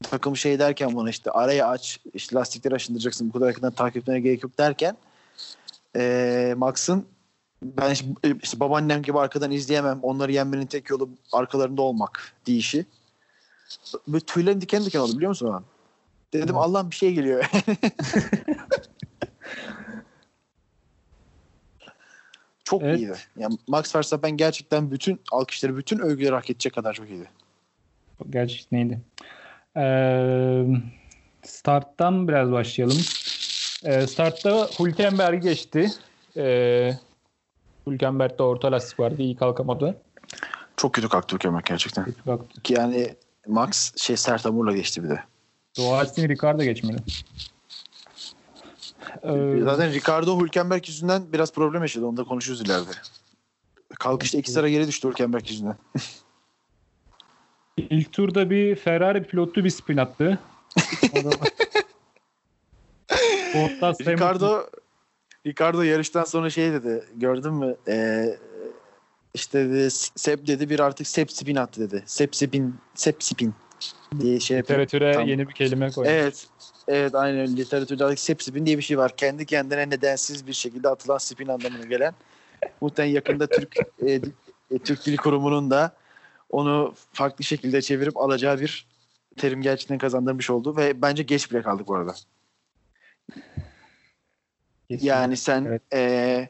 takım şey derken buna işte araya aç, işte lastikleri aşındıracaksın, bu kadar yakından takip etmene gerek yok derken ee, Max'ın ben işte, işte babaannem gibi arkadan izleyemem. Onları yenmenin tek yolu arkalarında olmak deyişi. Böyle tüylerim diken diken oldu biliyor musun an? Dedim. Allah'ım bir şey geliyor. çok Evet. iyiydi. Yani Max Verstappen gerçekten bütün alkışları, bütün övgüleri hak edecek kadar çok iyiydi. Gerçekten neydi? Ee, starttan biraz başlayalım. Ee, startta Hülkenberg geçti. Ee, Hülkenberg'de orta lastik vardı. iyi kalkamadı. Çok kötü kalktı Hülkenberg gerçekten. Bak, Ki Yani Max şey sert hamurla geçti bir de. Doğaç'ın Ricardo geçmedi. Ee, Zaten Ricardo Hülkenberg yüzünden biraz problem yaşadı. Onu da konuşuruz ileride. Kalkışta iki sıra geri düştü Hülkenberg yüzünden. ilk turda bir Ferrari pilotlu bir spin attı. Ricardo Ricardo yarıştan sonra şey dedi. Gördün mü? Ee, işte dedi, Sep dedi bir artık Sep spin attı dedi. Sep spin, Sep spin diye şey yapıyor. literatüre Tamam. yeni bir kelime koymuş. Evet. Evet aynen öyle. Literatürde artık sep spin diye bir şey var. Kendi kendine nedensiz bir şekilde atılan spin anlamına gelen. Muhtemelen yakında Türk e, e, Türk Dil Kurumu'nun da onu farklı şekilde çevirip alacağı bir terim gerçekten kazandırmış oldu ve bence geç bile kaldık bu arada. Kesin. Yani sen Evet. eee,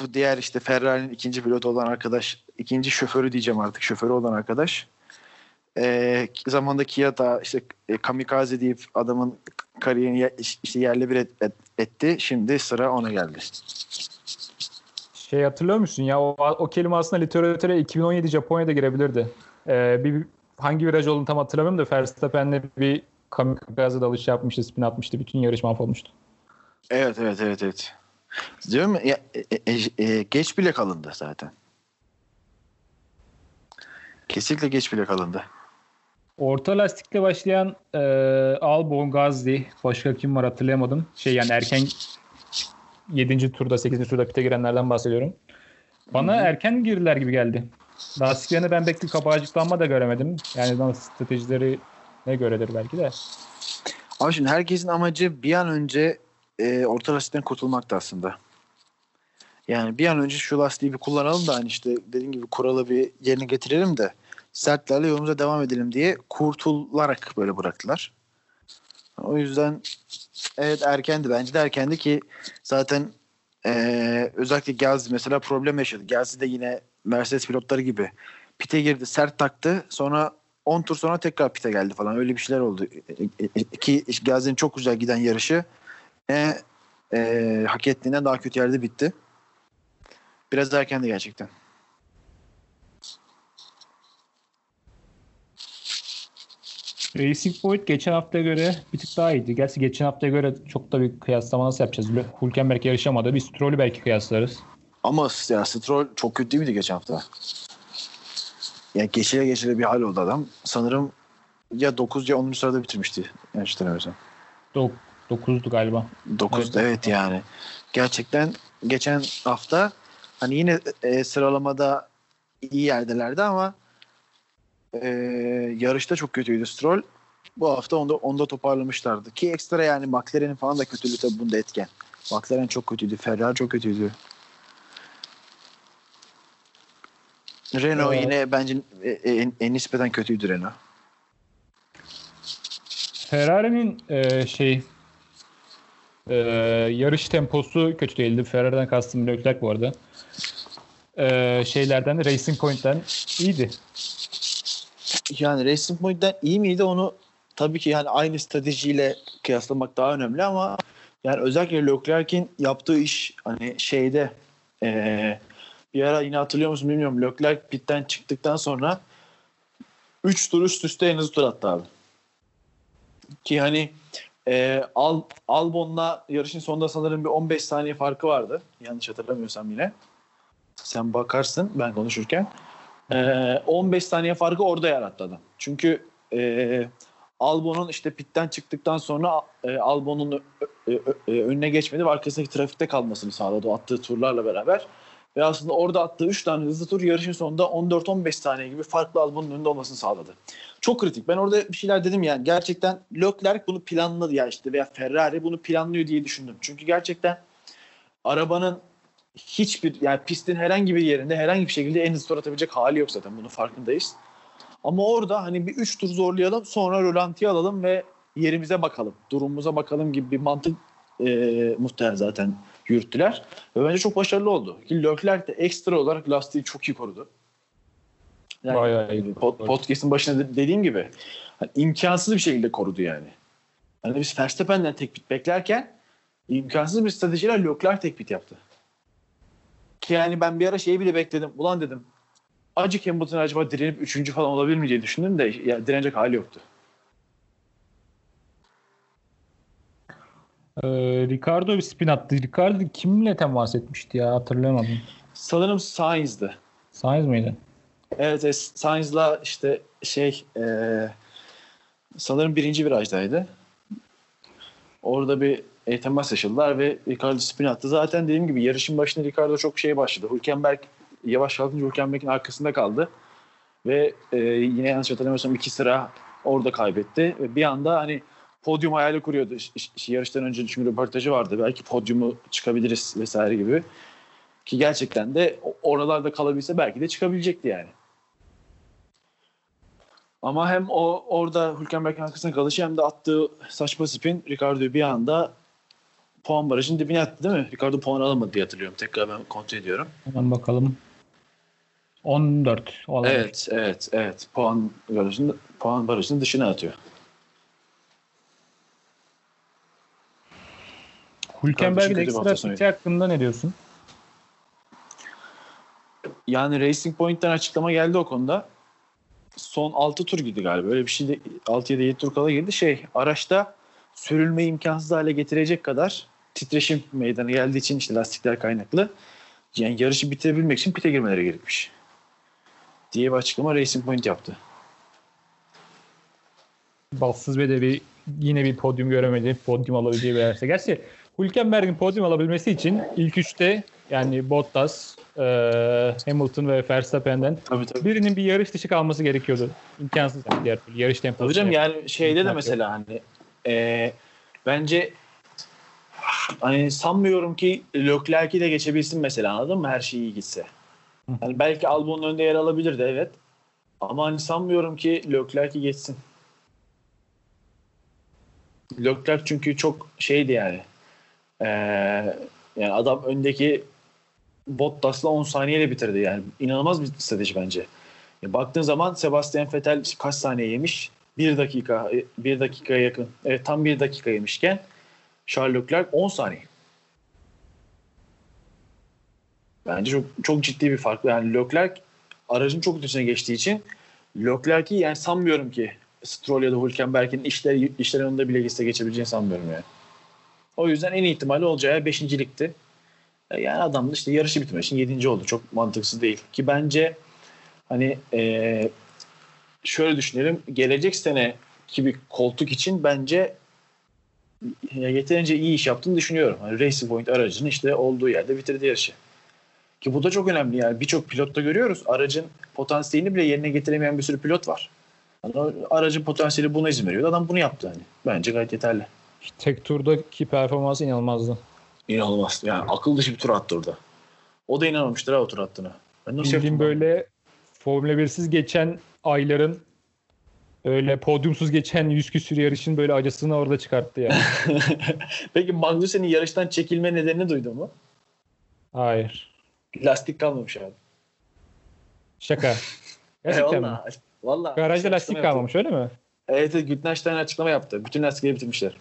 bu diğer işte Ferrari'nin ikinci pilotu olan arkadaş, ikinci şoförü diyeceğim artık şoförü olan arkadaş. Eee zamanda Kiyata işte e, kamikaze deyip adamın kariyerini ye- işte yerle bir et- et- etti. Şimdi sıra ona geldi. Şey hatırlıyor musun ya o, o kelime aslında literatüre 2017 Japonya'da girebilirdi. Ee, bir hangi viraj olduğunu tam hatırlamıyorum da Verstappen'le bir kamikaze dalış yapmıştı, spin atmıştı. Bütün yarış mahvolmuştu. Evet evet evet evet. Diyorum ya, e, e, e, geç bile kalındı zaten. Kesinlikle geç bile kalındı. Orta lastikle başlayan e, Albon, Gazli, başka kim var hatırlayamadım. Şey yani erken 7. turda, 8. turda pite girenlerden bahsediyorum. Bana erken girdiler gibi geldi. Lastiklerine ben pek bir kabarcıklanma da göremedim. Yani stratejileri ne göredir belki de. Ama şimdi herkesin amacı bir an önce e, orta lastikten kurtulmaktı aslında. Yani bir an önce şu lastiği bir kullanalım da hani işte dediğim gibi kuralı bir yerine getirelim de sertlerle yolumuza devam edelim diye kurtularak böyle bıraktılar. O yüzden evet erkendi bence de erkendi ki zaten ee, özellikle Gazi mesela problem yaşadı. Gazi de yine Mercedes pilotları gibi pite girdi sert taktı sonra 10 tur sonra tekrar pite geldi falan öyle bir şeyler oldu. Ki Gazi'nin çok güzel giden yarışı e, e, hak ettiğinden daha kötü yerde bitti. Biraz erkendi gerçekten. Racing Point geçen haftaya göre bir tık daha iyiydi. Gerçi geçen haftaya göre çok da bir kıyaslama nasıl yapacağız? Hülkenberg yarışamadı. Biz Stroll'ü belki kıyaslarız. Ama ya Stroll çok kötü değil miydi geçen hafta? Yani geçire geçire bir hal oldu adam. Sanırım ya 9 ya 10. sırada bitirmişti. Yanlış hatırlamıyorsam. 9'du galiba. 9 evet. evet yani. Gerçekten geçen hafta hani yine e, sıralamada iyi yerdelerdi ama e, yarışta çok kötüydü Stroll. Bu hafta onda, onda toparlamışlardı. Ki ekstra yani McLaren'in falan da kötülüğü tabii bunda etken. McLaren çok kötüydü. Ferrari çok kötüydü. Renault evet. yine bence en, en nispeten kötüydü Renault. Ferrari'nin e, şey e, yarış temposu kötü değildi. Ferrari'den kastım Leclerc bu arada. E, şeylerden Racing Point'ten iyiydi. Yani Racing Point'ten iyi miydi onu tabii ki yani aynı stratejiyle kıyaslamak daha önemli ama yani özellikle Leclerc'in yaptığı iş hani şeyde e, bir ara yine hatırlıyor musun bilmiyorum. Leclerc pitten çıktıktan sonra 3 tur üst üste en hızlı tur attı abi. Ki hani e, Al, Albon'la yarışın sonunda sanırım bir 15 saniye farkı vardı. Yanlış hatırlamıyorsam yine. Sen bakarsın ben konuşurken. E, 15 saniye farkı orada yarattı adam. Çünkü e, Albon'un işte pitten çıktıktan sonra e, Albon'un e, e, önüne geçmedi ve arkasındaki trafikte kalmasını sağladı o attığı turlarla beraber. Ve aslında orada attığı 3 tane hızlı tur yarışın sonunda 14-15 saniye gibi farklı Albon'un önünde olmasını sağladı. Çok kritik. Ben orada bir şeyler dedim yani. Gerçekten Leclerc bunu planladı ya işte veya Ferrari bunu planlıyor diye düşündüm. Çünkü gerçekten arabanın hiçbir yani pistin herhangi bir yerinde herhangi bir şekilde en hızlı tur atabilecek hali yok zaten. Bunun farkındayız. Ama orada hani bir 3 tur zorlayalım sonra rölantiye alalım ve yerimize bakalım. Durumumuza bakalım gibi bir mantık e, muhtemelen zaten yürüttüler. Ve bence çok başarılı oldu. Ki Leclerc de ekstra olarak lastiği çok iyi korudu. Yani Bayağı iyi. Pod, podcast'ın başında dediğim gibi hani imkansız bir şekilde korudu yani. Hani biz Verstappen'den tek bit beklerken imkansız bir stratejiyle Leclerc tek bit yaptı. Ki yani ben bir ara şeyi bile bekledim. Ulan dedim acık Hamilton acaba direnip üçüncü falan olabilir mi diye düşündüm de ya, direnecek hali yoktu. Ee, Ricardo bir spin attı. Ricardo kimle temas etmişti ya hatırlayamadım. Sanırım Sainz'dı. Sainz miydi? Evet, evet Sainz'la işte şey e, sanırım birinci virajdaydı. Orada bir e, temas yaşadılar ve Ricardo spin attı. Zaten dediğim gibi yarışın başında Ricardo çok şey başladı. Hülkenberg yavaş kalkınca Hülkenberg'in arkasında kaldı. Ve e, yine yanlış hatırlamıyorsam iki sıra orada kaybetti. Ve bir anda hani podyum hayali kuruyordu. Yarıştan önce çünkü röportajı vardı. Belki podyumu çıkabiliriz vesaire gibi. Ki gerçekten de oralarda kalabilse belki de çıkabilecekti yani. Ama hem o orada Hülkenberg'in arkasına kalışı hem de attığı saçma spin Ricardo'yu bir anda puan barajının dibine attı değil mi? Ricardo puan alamadı diye hatırlıyorum. Tekrar ben kontrol ediyorum. Hemen bakalım. 14 olabilir. Evet, evet, evet. Puan barajının, puan barajının dışına atıyor. Hülkenberg'in ekstra fiti hakkında ne diyorsun? Yani Racing Point'ten açıklama geldi o konuda. Son 6 tur girdi galiba. Öyle bir şey de 6 ya da 7 tur kala girdi. Şey araçta sürülme imkansız hale getirecek kadar titreşim meydana geldiği için işte lastikler kaynaklı. Yani yarışı bitirebilmek için pite girmeleri gerekmiş. Diye bir açıklama Racing Point yaptı. Bassız ve de bir yine bir podyum göremedi. Podyum alabileceği bir yerse. Gerçi Hülkenberg'in podyum alabilmesi için ilk üçte yani Bottas, e, Hamilton ve Verstappen'den tabii, tabii. birinin bir yarış dışı kalması gerekiyordu. İmkansız yani diğer türlü yarış temposu. Hocam yani şeyde de mesela hani e, bence hani sanmıyorum ki Leclerc'i de geçebilsin mesela anladın mı? Her şey iyi gitse. Yani belki Albon'un önünde yer alabilirdi evet. Ama hani sanmıyorum ki Leclerc'i geçsin. Leclerc çünkü çok şeydi yani. Ee, yani adam öndeki Bottas'la 10 saniyeyle bitirdi yani. İnanılmaz bir strateji bence. Ya baktığın zaman Sebastian Vettel kaç saniye yemiş? 1 dakika, 1 dakikaya yakın. Evet tam 1 dakika yemişken Charles Leclerc 10 saniye. Bence çok çok ciddi bir fark. Yani Leclerc aracın çok ötesine geçtiği için Leclerc'i yani sanmıyorum ki Stroll ya da Hülkenberg'in işler, işler önünde bile gitse geçebileceğini sanmıyorum yani. O yüzden en ihtimali olacağı beşincilikti. Yani adam da işte yarışı bitirmek için yedinci oldu. Çok mantıksız değil. Ki bence hani ee, şöyle düşünelim. Gelecek sene ki bir koltuk için bence yeterince iyi iş yaptığını düşünüyorum. Hani Racing Point aracının işte olduğu yerde bitirdi yarışı. Ki bu da çok önemli yani. Birçok pilotta görüyoruz. Aracın potansiyelini bile yerine getiremeyen bir sürü pilot var. Yani aracın potansiyeli buna izin veriyor. Adam bunu yaptı hani. Bence gayet yeterli. Tek turdaki performansı inanılmazdı. İnanılmaz. Yani akıl dışı bir tur attı orada. O da inanmamıştır ha o tur attığına. Ben nasıl Bildiğim böyle Formula 1'siz geçen ayların öyle podyumsuz geçen yüz küsür yarışın böyle acısını orada çıkarttı yani. Peki Magnussen'in yarıştan çekilme nedenini duydun mu? Hayır. Lastik kalmamış abi. Şaka. Gerçekten mi? Vallahi. Vallahi. Garajda Açıklama lastik kalmamış öyle mi? Evet, Güttenstein açıklama yaptı. Bütün lastikleri bitirmişler.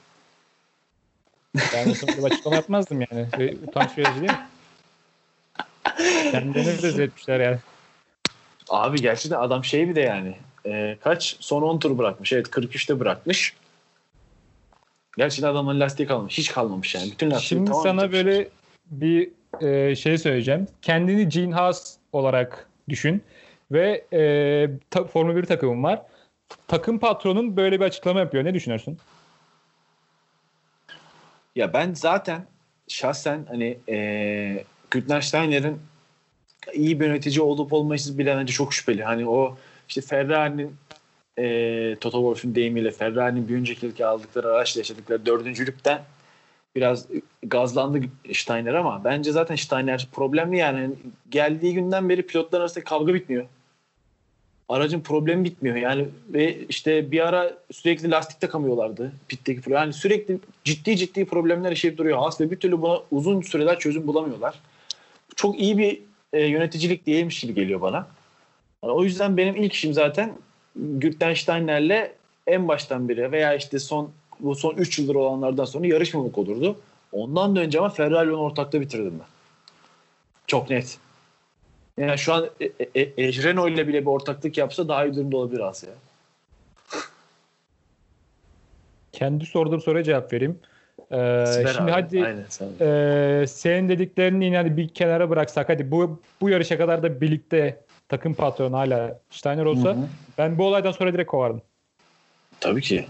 Ben de sana bir açıklama yapmazdım yani. Ve utanç verici değil mi? Kendilerini rezil etmişler yani. Abi gerçekten adam şey bir de yani. E, kaç? Son 10 tur bırakmış. Evet 43'te bırakmış. Gerçekten adamın lastiği kalmamış. Hiç kalmamış yani. Bütün lastiği Şimdi tamam sana bitirmiş. böyle bir e, şey söyleyeceğim. Kendini Gene Haas olarak düşün ve e, ta, Formula 1 takımın var. Takım patronun böyle bir açıklama yapıyor. Ne düşünüyorsun? Ya ben zaten şahsen hani e, Güttensteiner'in iyi bir yönetici olup olmayışı bile bence çok şüpheli. Hani o işte Ferrari'nin e, Toto Wolff'un deyimiyle Ferrari'nin bir önceki yılki aldıkları araçla yaşadıkları dördüncülükten biraz gazlandı Steiner ama bence zaten Steiner problemli yani. Geldiği günden beri pilotlar arasında kavga bitmiyor. Aracın problemi bitmiyor. Yani ve işte bir ara sürekli lastikte kamıyorlardı. Pitteki problem. Yani sürekli ciddi ciddi problemler yaşayıp duruyor. Haas ve bir türlü buna uzun süreler çözüm bulamıyorlar. Çok iyi bir e, yöneticilik değilmiş gibi geliyor bana. Yani o yüzden benim ilk işim zaten Gürtensteiner'le en baştan beri veya işte son bu son 3 yıldır olanlardan sonra yarışmamak olurdu. Ondan da önce ama Ferrari'nin ortakta bitirdim ben. Çok net. Yani şu an e, e, e, Renault ile bile bir ortaklık yapsa daha iyi durumda olabilir Asya. Kendi sorduğum soruya cevap vereyim. Ee, şimdi abi. hadi Aynen, e, senin dediklerini hadi bir kenara bıraksak hadi bu bu yarışa kadar da birlikte takım patronu hala Steiner olsa Hı hı. ben bu olaydan sonra direkt kovardım. Tabii ki.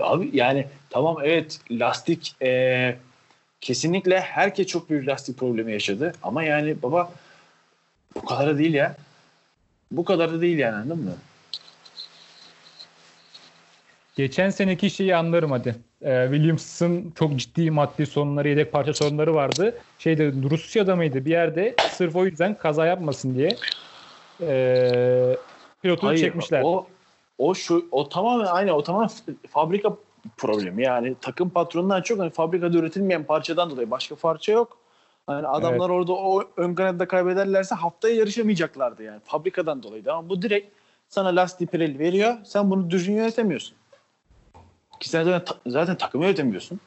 Abi yani tamam evet lastik e, kesinlikle herkes çok büyük lastik problemi yaşadı ama yani baba bu kadar da değil ya. Bu kadar da değil yani anladın mı? Geçen seneki şeyi anlarım hadi. Ee, Williams'ın çok ciddi maddi sorunları, yedek parça sorunları vardı. Şeyde Rusya'da mıydı bir yerde sırf o yüzden kaza yapmasın diye ee, pilotu Hayır, çekmişler. O o şu o tamamen aynı o tamamen fabrika problemi. Yani takım patronundan çok hani fabrikada üretilmeyen parçadan dolayı başka parça yok. Yani adamlar orada o ön kanatta kaybederlerse haftaya yarışamayacaklardı yani fabrikadan dolayı. Ama bu direkt sana lastik pireli veriyor. Sen bunu düzgün yönetemiyorsun. Ki sen zaten, zaten takımı yönetemiyorsun.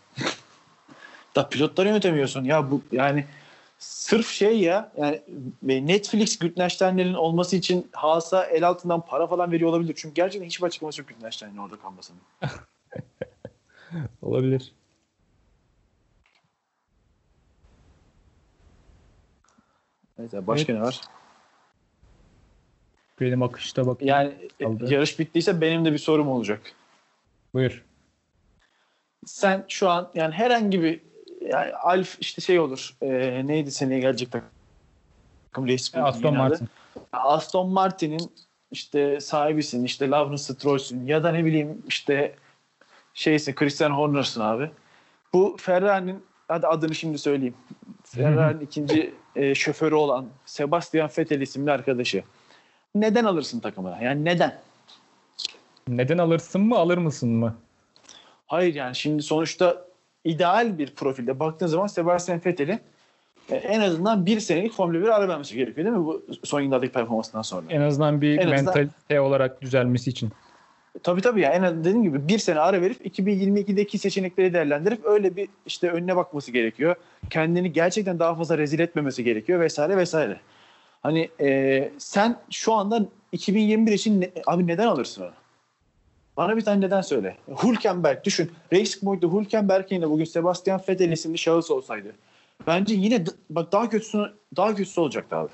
da pilotları yönetemiyorsun. Ya bu yani sırf şey ya yani Netflix Güttenstein'lerin olması için Haas'a el altından para falan veriyor olabilir. Çünkü gerçekten hiçbir açıklaması yok Güttenstein'in orada kalmasının. Olabilir. Neyse başka ne var? Benim akışta bak. Yani e, Kaldı. yarış bittiyse benim de bir sorum olacak. Buyur. Sen şu an yani herhangi bir yani Alf işte şey olur. E, neydi seneye gelecek takım Race Aston. Martin. Aston Martin'in işte sahibisin, işte Lawrence Stroll'sün ya da ne bileyim işte şeysin Christian Horner'sın abi. Bu Ferrari'nin hadi adını şimdi söyleyeyim. Ferrari'nin ikinci e, şoförü olan Sebastian Vettel isimli arkadaşı. Neden alırsın takımına? Yani neden? Neden alırsın mı alır mısın mı? Hayır yani şimdi sonuçta ideal bir profilde baktığın zaman Sebastian Vettel'in e, en azından bir senelik Formula 1 ara vermesi gerekiyor değil mi bu son yıllardaki performansından sonra? En azından bir En azından- mentalite olarak düzelmesi için. Tabii tabii yani en azından dediğim gibi bir sene ara verip 2022'deki seçenekleri değerlendirip öyle bir işte önüne bakması gerekiyor. Kendini gerçekten daha fazla rezil etmemesi gerekiyor vesaire vesaire. Hani e, sen şu anda 2021 için ne- abi neden alırsın onu? Bana bir tane neden söyle. Hülkenberg düşün. Racing Point'te Hülkenberg'in de bugün Sebastian Vettel isimli şahıs olsaydı. Bence yine bak daha kötüsü daha kötüsü olacaktı abi.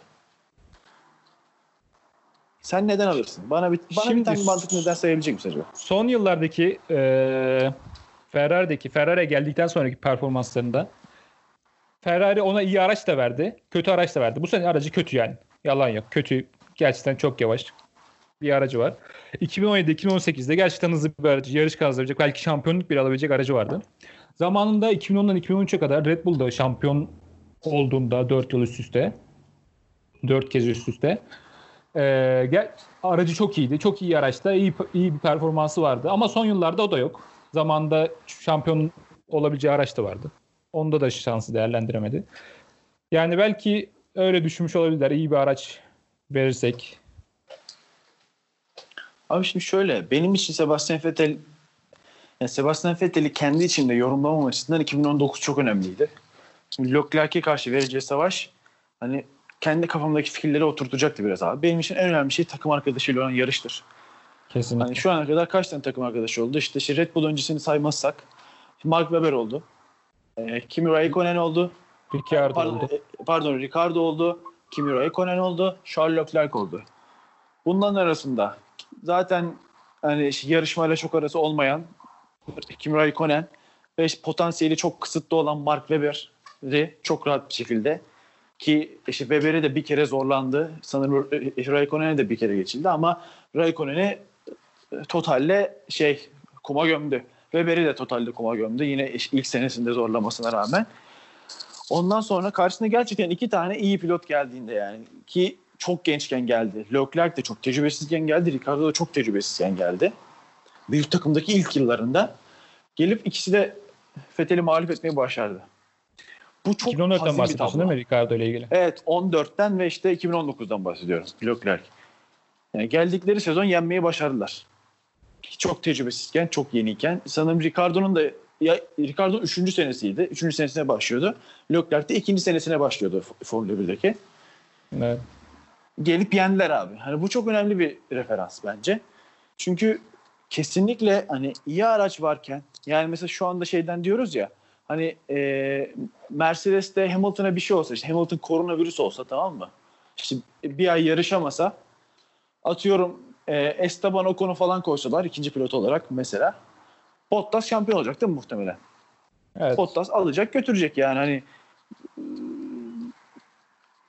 Sen neden alırsın? Bana bir bana Şimdi bir tane mantıklı neden sayabilecek misin acaba? Son yıllardaki e, Ferrari'deki Ferrari'ye geldikten sonraki performanslarında Ferrari ona iyi araç da verdi. Kötü araç da verdi. Bu sene aracı kötü yani. Yalan yok. Kötü. Gerçekten çok yavaş bir aracı var. 2017-2018'de gerçekten hızlı bir aracı. Yarış kazanabilecek. Belki şampiyonluk bile alabilecek aracı vardı. Zamanında 2010'dan 2013'e kadar Red Bull'da şampiyon olduğunda 4 yıl üst üste 4 kez üst üste ee, aracı çok iyiydi. Çok iyi araçta. iyi, iyi bir performansı vardı. Ama son yıllarda o da yok. Zamanında şampiyon olabileceği araç da vardı. Onda da şansı değerlendiremedi. Yani belki öyle düşünmüş olabilirler. İyi bir araç verirsek. Abi şimdi şöyle benim için Sebastian Vettel yani Sebastian Vettel'i kendi içinde yorumlamam açısından 2019 çok önemliydi. Şimdi Leclerc'e karşı vereceği savaş hani kendi kafamdaki fikirleri oturtacaktı biraz abi. Benim için en önemli şey takım arkadaşıyla olan yarıştır. Kesinlikle. Hani şu ana kadar kaç tane takım arkadaşı oldu? İşte, işte Red Bull öncesini saymazsak Mark Webber oldu. E, Kimi Raikkonen oldu. Ricciardo pardon, oldu. e, pardon Ricardo oldu. Kimi Raikkonen oldu. Charles Leclerc oldu. Bunların arasında zaten hani işte yarışmayla çok arası olmayan Kimi Raikkonen ve işte potansiyeli çok kısıtlı olan Mark Webber'i çok rahat bir şekilde ki işte Webber'e de bir kere zorlandı. Sanırım e, Raikkonen'e de bir kere geçildi ama Raikkonen'i e, totalle şey kuma gömdü. Webber'i de totalle kuma gömdü. Yine ilk senesinde zorlamasına rağmen. Ondan sonra karşısına gerçekten iki tane iyi pilot geldiğinde yani ki çok gençken geldi. Leclerc de çok tecrübesizken geldi. Ricardo da çok tecrübesizken geldi. Büyük takımdaki ilk yıllarında gelip ikisi de Fethel'i mağlup etmeyi başardı. Bu çok 2014'ten hazin bir bahsediyorsun değil mi Ricardo ile ilgili? Evet 14'ten ve işte 2019'dan bahsediyorum Leclerc. Yani geldikleri sezon yenmeyi başardılar. Çok tecrübesizken, çok yeniyken. Sanırım Ricardo'nun da ya Ricardo'nun 3. senesiydi. 3. senesine başlıyordu. Leclerc de 2. senesine başlıyordu Formula 1'deki. Evet. Gelip yendiler abi. Hani bu çok önemli bir referans bence. Çünkü kesinlikle hani iyi araç varken yani mesela şu anda şeyden diyoruz ya hani e, Mercedes'te Hamilton'a bir şey olsa işte Hamilton koronavirüs olsa tamam mı? İşte bir ay yarışamasa atıyorum e, Esteban Ocon'u falan koysalar ikinci pilot olarak mesela Bottas şampiyon olacak değil mi muhtemelen? Evet. Bottas alacak götürecek yani hani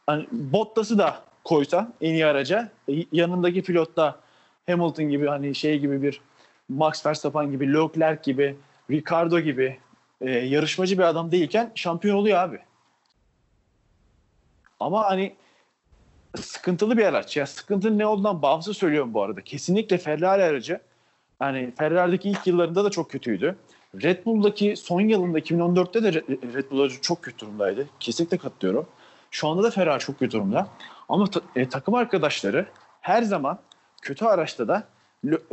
hani Bottas'ı da koysa en iyi araca e, yanındaki pilot da Hamilton gibi hani şey gibi bir Max Verstappen gibi Leclerc gibi Ricardo gibi e, yarışmacı bir adam değilken şampiyon oluyor abi. Ama hani sıkıntılı bir araç. Ya sıkıntının ne olduğundan bağımsız söylüyorum bu arada. Kesinlikle Ferrari aracı yani Ferrari'deki ilk yıllarında da çok kötüydü. Red Bull'daki son yılında 2014'te de Red Bull aracı çok kötü durumdaydı. Kesinlikle katılıyorum. Şu anda da Ferrari çok kötü durumda. Ama ta- e, takım arkadaşları her zaman kötü araçta da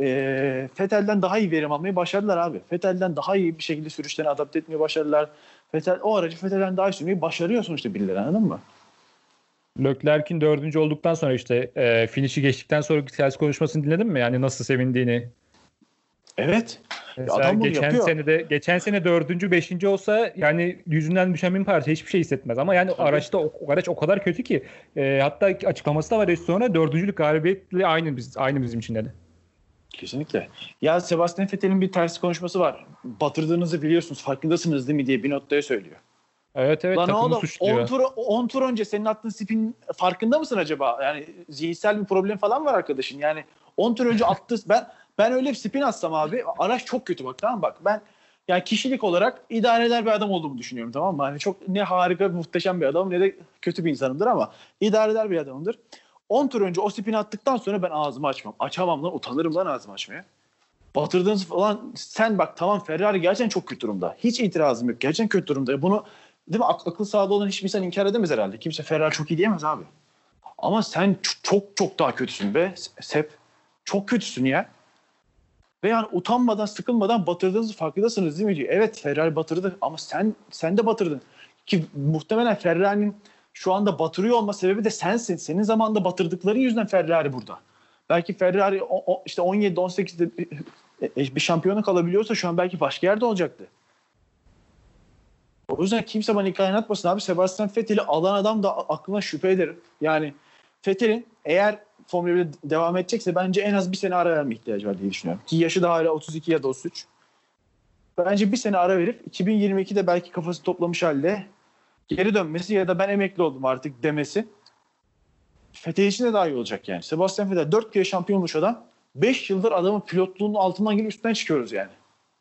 e, Vettel'den daha iyi verim almayı başardılar abi. Vettel'den daha iyi bir şekilde sürüşlerine adapte etmeyi başardılar. Vettel o aracı Vettel'den daha iyi sürmeyi başarıyor sonuçta birileri anladın mı? Leclerc'in dördüncü olduktan sonra işte e, finişi geçtikten sonra sales konuşmasını dinledin mi? Yani nasıl sevindiğini. Evet. Mesela adam bunu geçen yapıyor. sene de geçen sene dördüncü, beşinci olsa yani yüzünden düşen bin parça hiçbir şey hissetmez. Ama yani Tabii. araçta o, araç o kadar kötü ki e, hatta açıklaması da var sonra dördüncülük galibiyetle aynı biz aynı bizim için dedi. Kesinlikle. Ya Sebastian Vettel'in bir tersi konuşması var. Batırdığınızı biliyorsunuz farkındasınız değil mi diye bir noktaya söylüyor. Evet evet Lan oğlum suçluyor. 10 tur, 10 tur önce senin attığın spin farkında mısın acaba? Yani zihinsel bir problem falan var arkadaşın. Yani 10 tur önce attı ben ben öyle bir spin atsam abi araç çok kötü bak tamam bak ben yani kişilik olarak idare eder bir adam olduğumu düşünüyorum tamam mı? Hani çok ne harika muhteşem bir adam ne de kötü bir insanımdır ama idare eder bir adamımdır. 10 tur önce o spini attıktan sonra ben ağzımı açmam. Açamam lan utanırım lan ağzımı açmaya. Batırdığınız falan sen bak tamam Ferrari gerçekten çok kötü durumda. Hiç itirazım yok. Gerçekten kötü durumda. Bunu değil mi ak- akıl sağlığı olan hiçbir insan inkar edemez herhalde. Kimse Ferrari çok iyi diyemez abi. Ama sen çok çok daha kötüsün be Sep. Çok kötüsün ya. Ve yani utanmadan, sıkılmadan batırdığınızı farkındasınız değil mi diyor. Evet Ferrari batırdı ama sen sen de batırdın. Ki muhtemelen Ferrari'nin şu anda batırıyor olma sebebi de sensin. Senin zamanında batırdıkların yüzünden Ferrari burada. Belki Ferrari o, o- işte 17-18'de bir, e, bir şampiyonluk alabiliyorsa şu an belki başka yerde olacaktı. O yüzden kimse bana hikaye anlatmasın abi. Sebastian Vettel'i alan adam da aklına şüphe ederim. Yani Vettel'in eğer Formula 1'de devam edecekse bence en az bir sene ara verme ihtiyacı var diye düşünüyorum. Ki yaşı da hala 32 ya da 33. Bence bir sene ara verip 2022'de belki kafası toplamış halde geri dönmesi ya da ben emekli oldum artık demesi Vettel için de daha iyi olacak yani. Sebastian Vettel 4 kere şampiyon olmuş adam. 5 yıldır adamın pilotluğunun altından gelip üstten çıkıyoruz yani.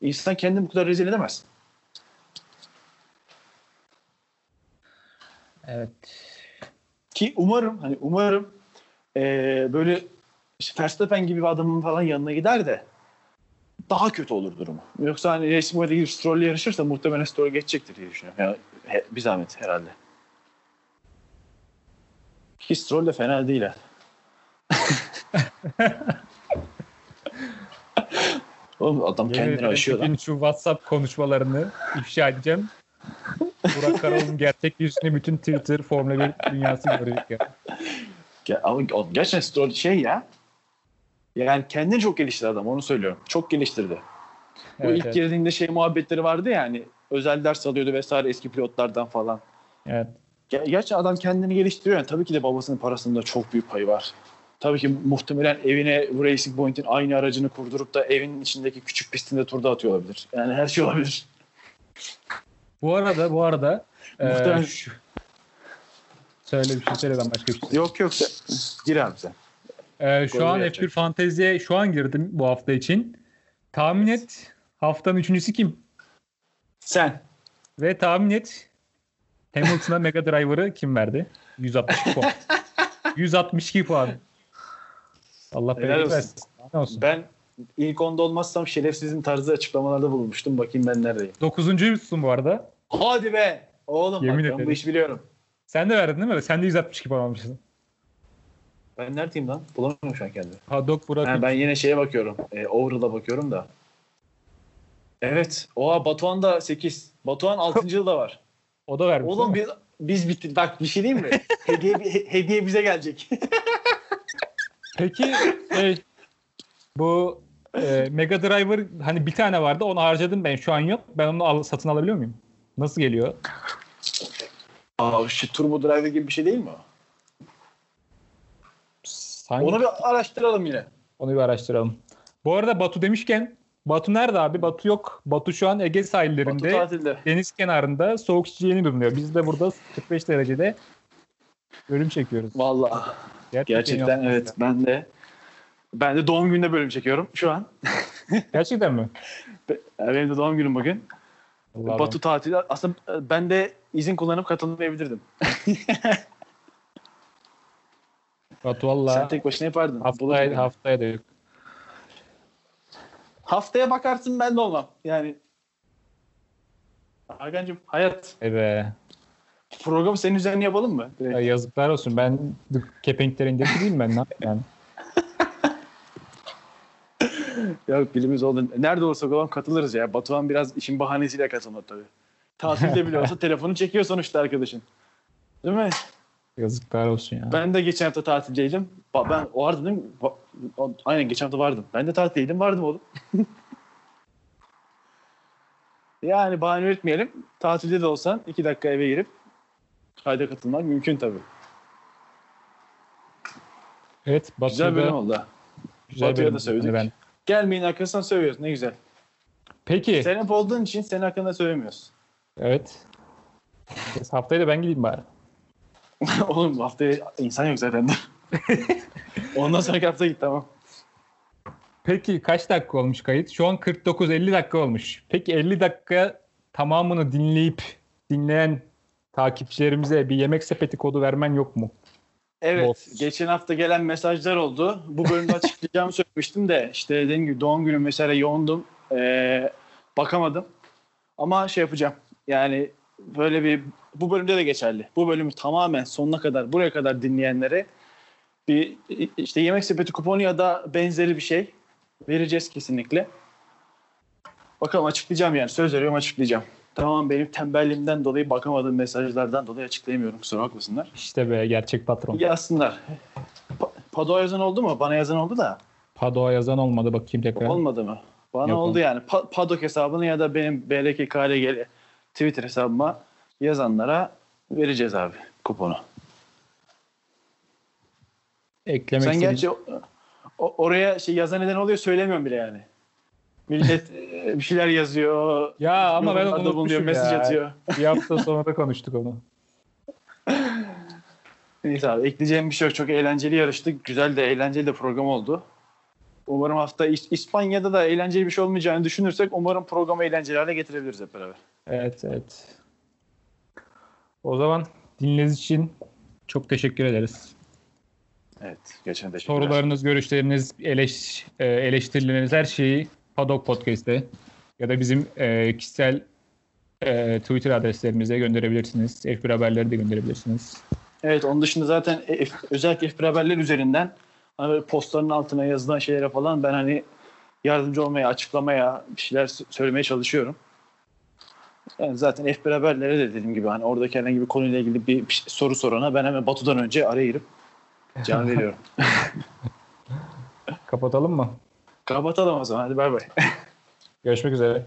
İnsan kendini bu kadar rezil edemez. Evet. Ki umarım hani umarım eee, böyle işte Verstappen gibi bir adamın falan yanına gider de daha kötü olur durumu. Yoksa hani Racing Point'e gidip Stroll'le yarışırsa muhtemelen Stroll geçecektir diye düşünüyorum. Yani he- bir zahmet herhalde. Ki Stroll de fena değil ha. Oğlum adam Yemin kendini ederim aşıyor lan. şu WhatsApp konuşmalarını ifşa edeceğim. Burak Karal'ın gerçek yüzünü bütün Twitter Formula 1 dünyası görecek ya. Ama gerçekten Stroll şey ya. Yani kendini çok geliştirdi adam onu söylüyorum. Çok geliştirdi. Bu Evet, ilk evet. girdiğinde şey muhabbetleri vardı ya hani özel ders alıyordu vesaire eski pilotlardan falan. evet. Ger- Gerçekten adam kendini geliştiriyor. Yani tabii ki de babasının parasında çok büyük payı var. Tabii ki muhtemelen evine bu Racing Point'in aynı aracını kurdurup da evin içindeki küçük pistinde turda atıyor olabilir. Yani her şey olabilir. Bu arada bu arada e, şu- söyle bir şey söyle ben başka bir şey. Yok yok sen. Gir abi sen. Ee, şu Golü an yapacak. F1 Fantezi'ye şu an girdim bu hafta için. Tahmin et haftanın üçüncüsü kim? Sen. Ve tahmin et Hamilton'a Mega Driver'ı kim verdi? 162 puan. 162 puan. Allah bereket versin. Ne olsun. Ben ilk onda olmazsam şerefsizin tarzı açıklamalarda bulunmuştum. Bakayım ben neredeyim. Dokuzuncuysun bu arada. Hadi be. Oğlum Yemin bak ben bu işi biliyorum. Sen de verdin değil mi? Sen de 162 puan almışsın. Ben neredeyim lan? Bulamıyorum şu an kendimi. Paddock Burak. Ha, ben yine şeye bakıyorum. E, overall'a bakıyorum da. Evet. Oha Batuhan da 8. Batuhan 6. yılda var. O da vermiş. Oğlum biz, biz bittik. Bak bir şey diyeyim mi? hediye, he- hediye bize gelecek. Peki şey, bu e, Mega Driver hani bir tane vardı onu harcadım ben şu an yok. Ben onu al, satın alabiliyor muyum? Nasıl geliyor? Aa, şu Turbo Driver gibi bir şey değil mi o? Sanki Onu bir araştıralım yine. onu bir araştıralım. Bu arada Batu demişken Batu nerede abi? Batu yok. Batu şu an Ege sahillerinde deniz kenarında soğuk içeceğini bulunuyor. Biz de burada 45 derecede bölüm çekiyoruz. Vallahi. Gerçekten, Gerçekten evet. ya. Ben de ben de doğum gününde bölüm çekiyorum şu an. Gerçekten mi? Benim de doğum günüm bugün. Allah Batu tatili. Aslında e, ben de izin kullanıp katılmayabilirdim. Batu valla Sen tek başına yapardın. haftaya, haftaya da yok. Haftaya bakarsın ben de olmam. Yani Hakan'cığım hayat. E be. Programı senin üzerine yapalım mı? Direkt. Ya yazıklar olsun. Ben kepenkleri indirteyim ben. Ne yapayım yani? Ya bilimiz oldu. Nerede olsak olalım katılırız ya. Batuhan biraz işin bahanesiyle katılmadı tabii. Tatilde bile olsa telefonu çekiyor sonuçta arkadaşın. Değil mi? Yazıklar olsun ya. Ben de geçen hafta tatildeydim. Ben vardım değil mi? O- Aynen geçen hafta vardım. Ben de tatildeydim vardım oğlum. yani bahane üretmeyelim. Tatilde de olsan iki dakika eve girip kayda katılmak mümkün tabii. Evet Batu'da Güzel bölüm oldu. güzel bölüm da söyledik. oldu Ben. Gelmeyin arkasından söylüyoruz. Ne güzel. Peki. Sen hep olduğun için senin hakkında söylemiyoruz. Evet. Haftaya da ben gideyim bari. Oğlum bu haftaya insan yok zaten. Ondan sonraki hafta git tamam. Peki kaç dakika olmuş kayıt? Şu an 49-50 dakika olmuş. Peki 50 dakika tamamını dinleyip dinleyen takipçilerimize bir yemek sepeti kodu vermen yok mu? Evet. Boss. Geçen hafta gelen mesajlar oldu. Bu bölümde açıklayacağımı söylemiştim de işte dediğim gibi doğum günüm mesela yoğundum. Ee, bakamadım. Ama şey yapacağım. Yani böyle bir bu bölümde de geçerli. Bu bölümü tamamen sonuna kadar buraya kadar dinleyenlere bir işte yemek sepeti kuponu ya da benzeri bir şey vereceğiz kesinlikle. Bakalım açıklayacağım yani. Söz veriyorum açıklayacağım. Tamam benim tembelliğimden dolayı bakamadığım mesajlardan dolayı açıklayamıyorum. Kusura bakmasınlar. İşte be gerçek patron. Yazsınlar. Pa- Pado yazan oldu mu? Bana yazan oldu da. Pado'a yazan olmadı bakayım tekrar. Olmadı mı? Bana Yok, oldu olmadı. yani. Pa- Padok hesabını ya da benim BLK KRG'li Twitter hesabıma yazanlara vereceğiz abi kuponu. Eklemek Sen istediğin- gerçi o- oraya şey yazan neden oluyor söylemiyorum bile yani. Millet e, bir şeyler yazıyor. Ya ama ben onu unutmuşum mesaj ya. atıyor. Bir hafta sonra da konuştuk onu. Neyse abi ekleyeceğim bir şey yok. Çok eğlenceli yarıştık. Güzel de eğlenceli de program oldu. Umarım hafta İs- İspanya'da da eğlenceli bir şey olmayacağını düşünürsek umarım programı eğlenceli hale getirebiliriz hep beraber. Evet evet. O zaman dinlediğiniz için çok teşekkür ederiz. Evet. Geçen teşekkürler. Sorularınız, görüşleriniz, eleş, e, eleştirileriniz her şeyi Padok Podcast'te ya da bizim e, kişisel e, Twitter adreslerimize gönderebilirsiniz. F1 haberleri de gönderebilirsiniz. Evet onun dışında zaten F- özellikle F1 haberler üzerinden hani böyle postların altına yazılan şeylere falan ben hani yardımcı olmaya, açıklamaya, bir şeyler söylemeye çalışıyorum. Yani zaten F1 haberlere de dediğim gibi hani oradaki herhangi bir konuyla ilgili bir, bir soru sorana ben hemen Batu'dan önce araya girip cevap veriyorum. Kapatalım mı? Kapatalım o zaman hadi bay bay. Görüşmek üzere.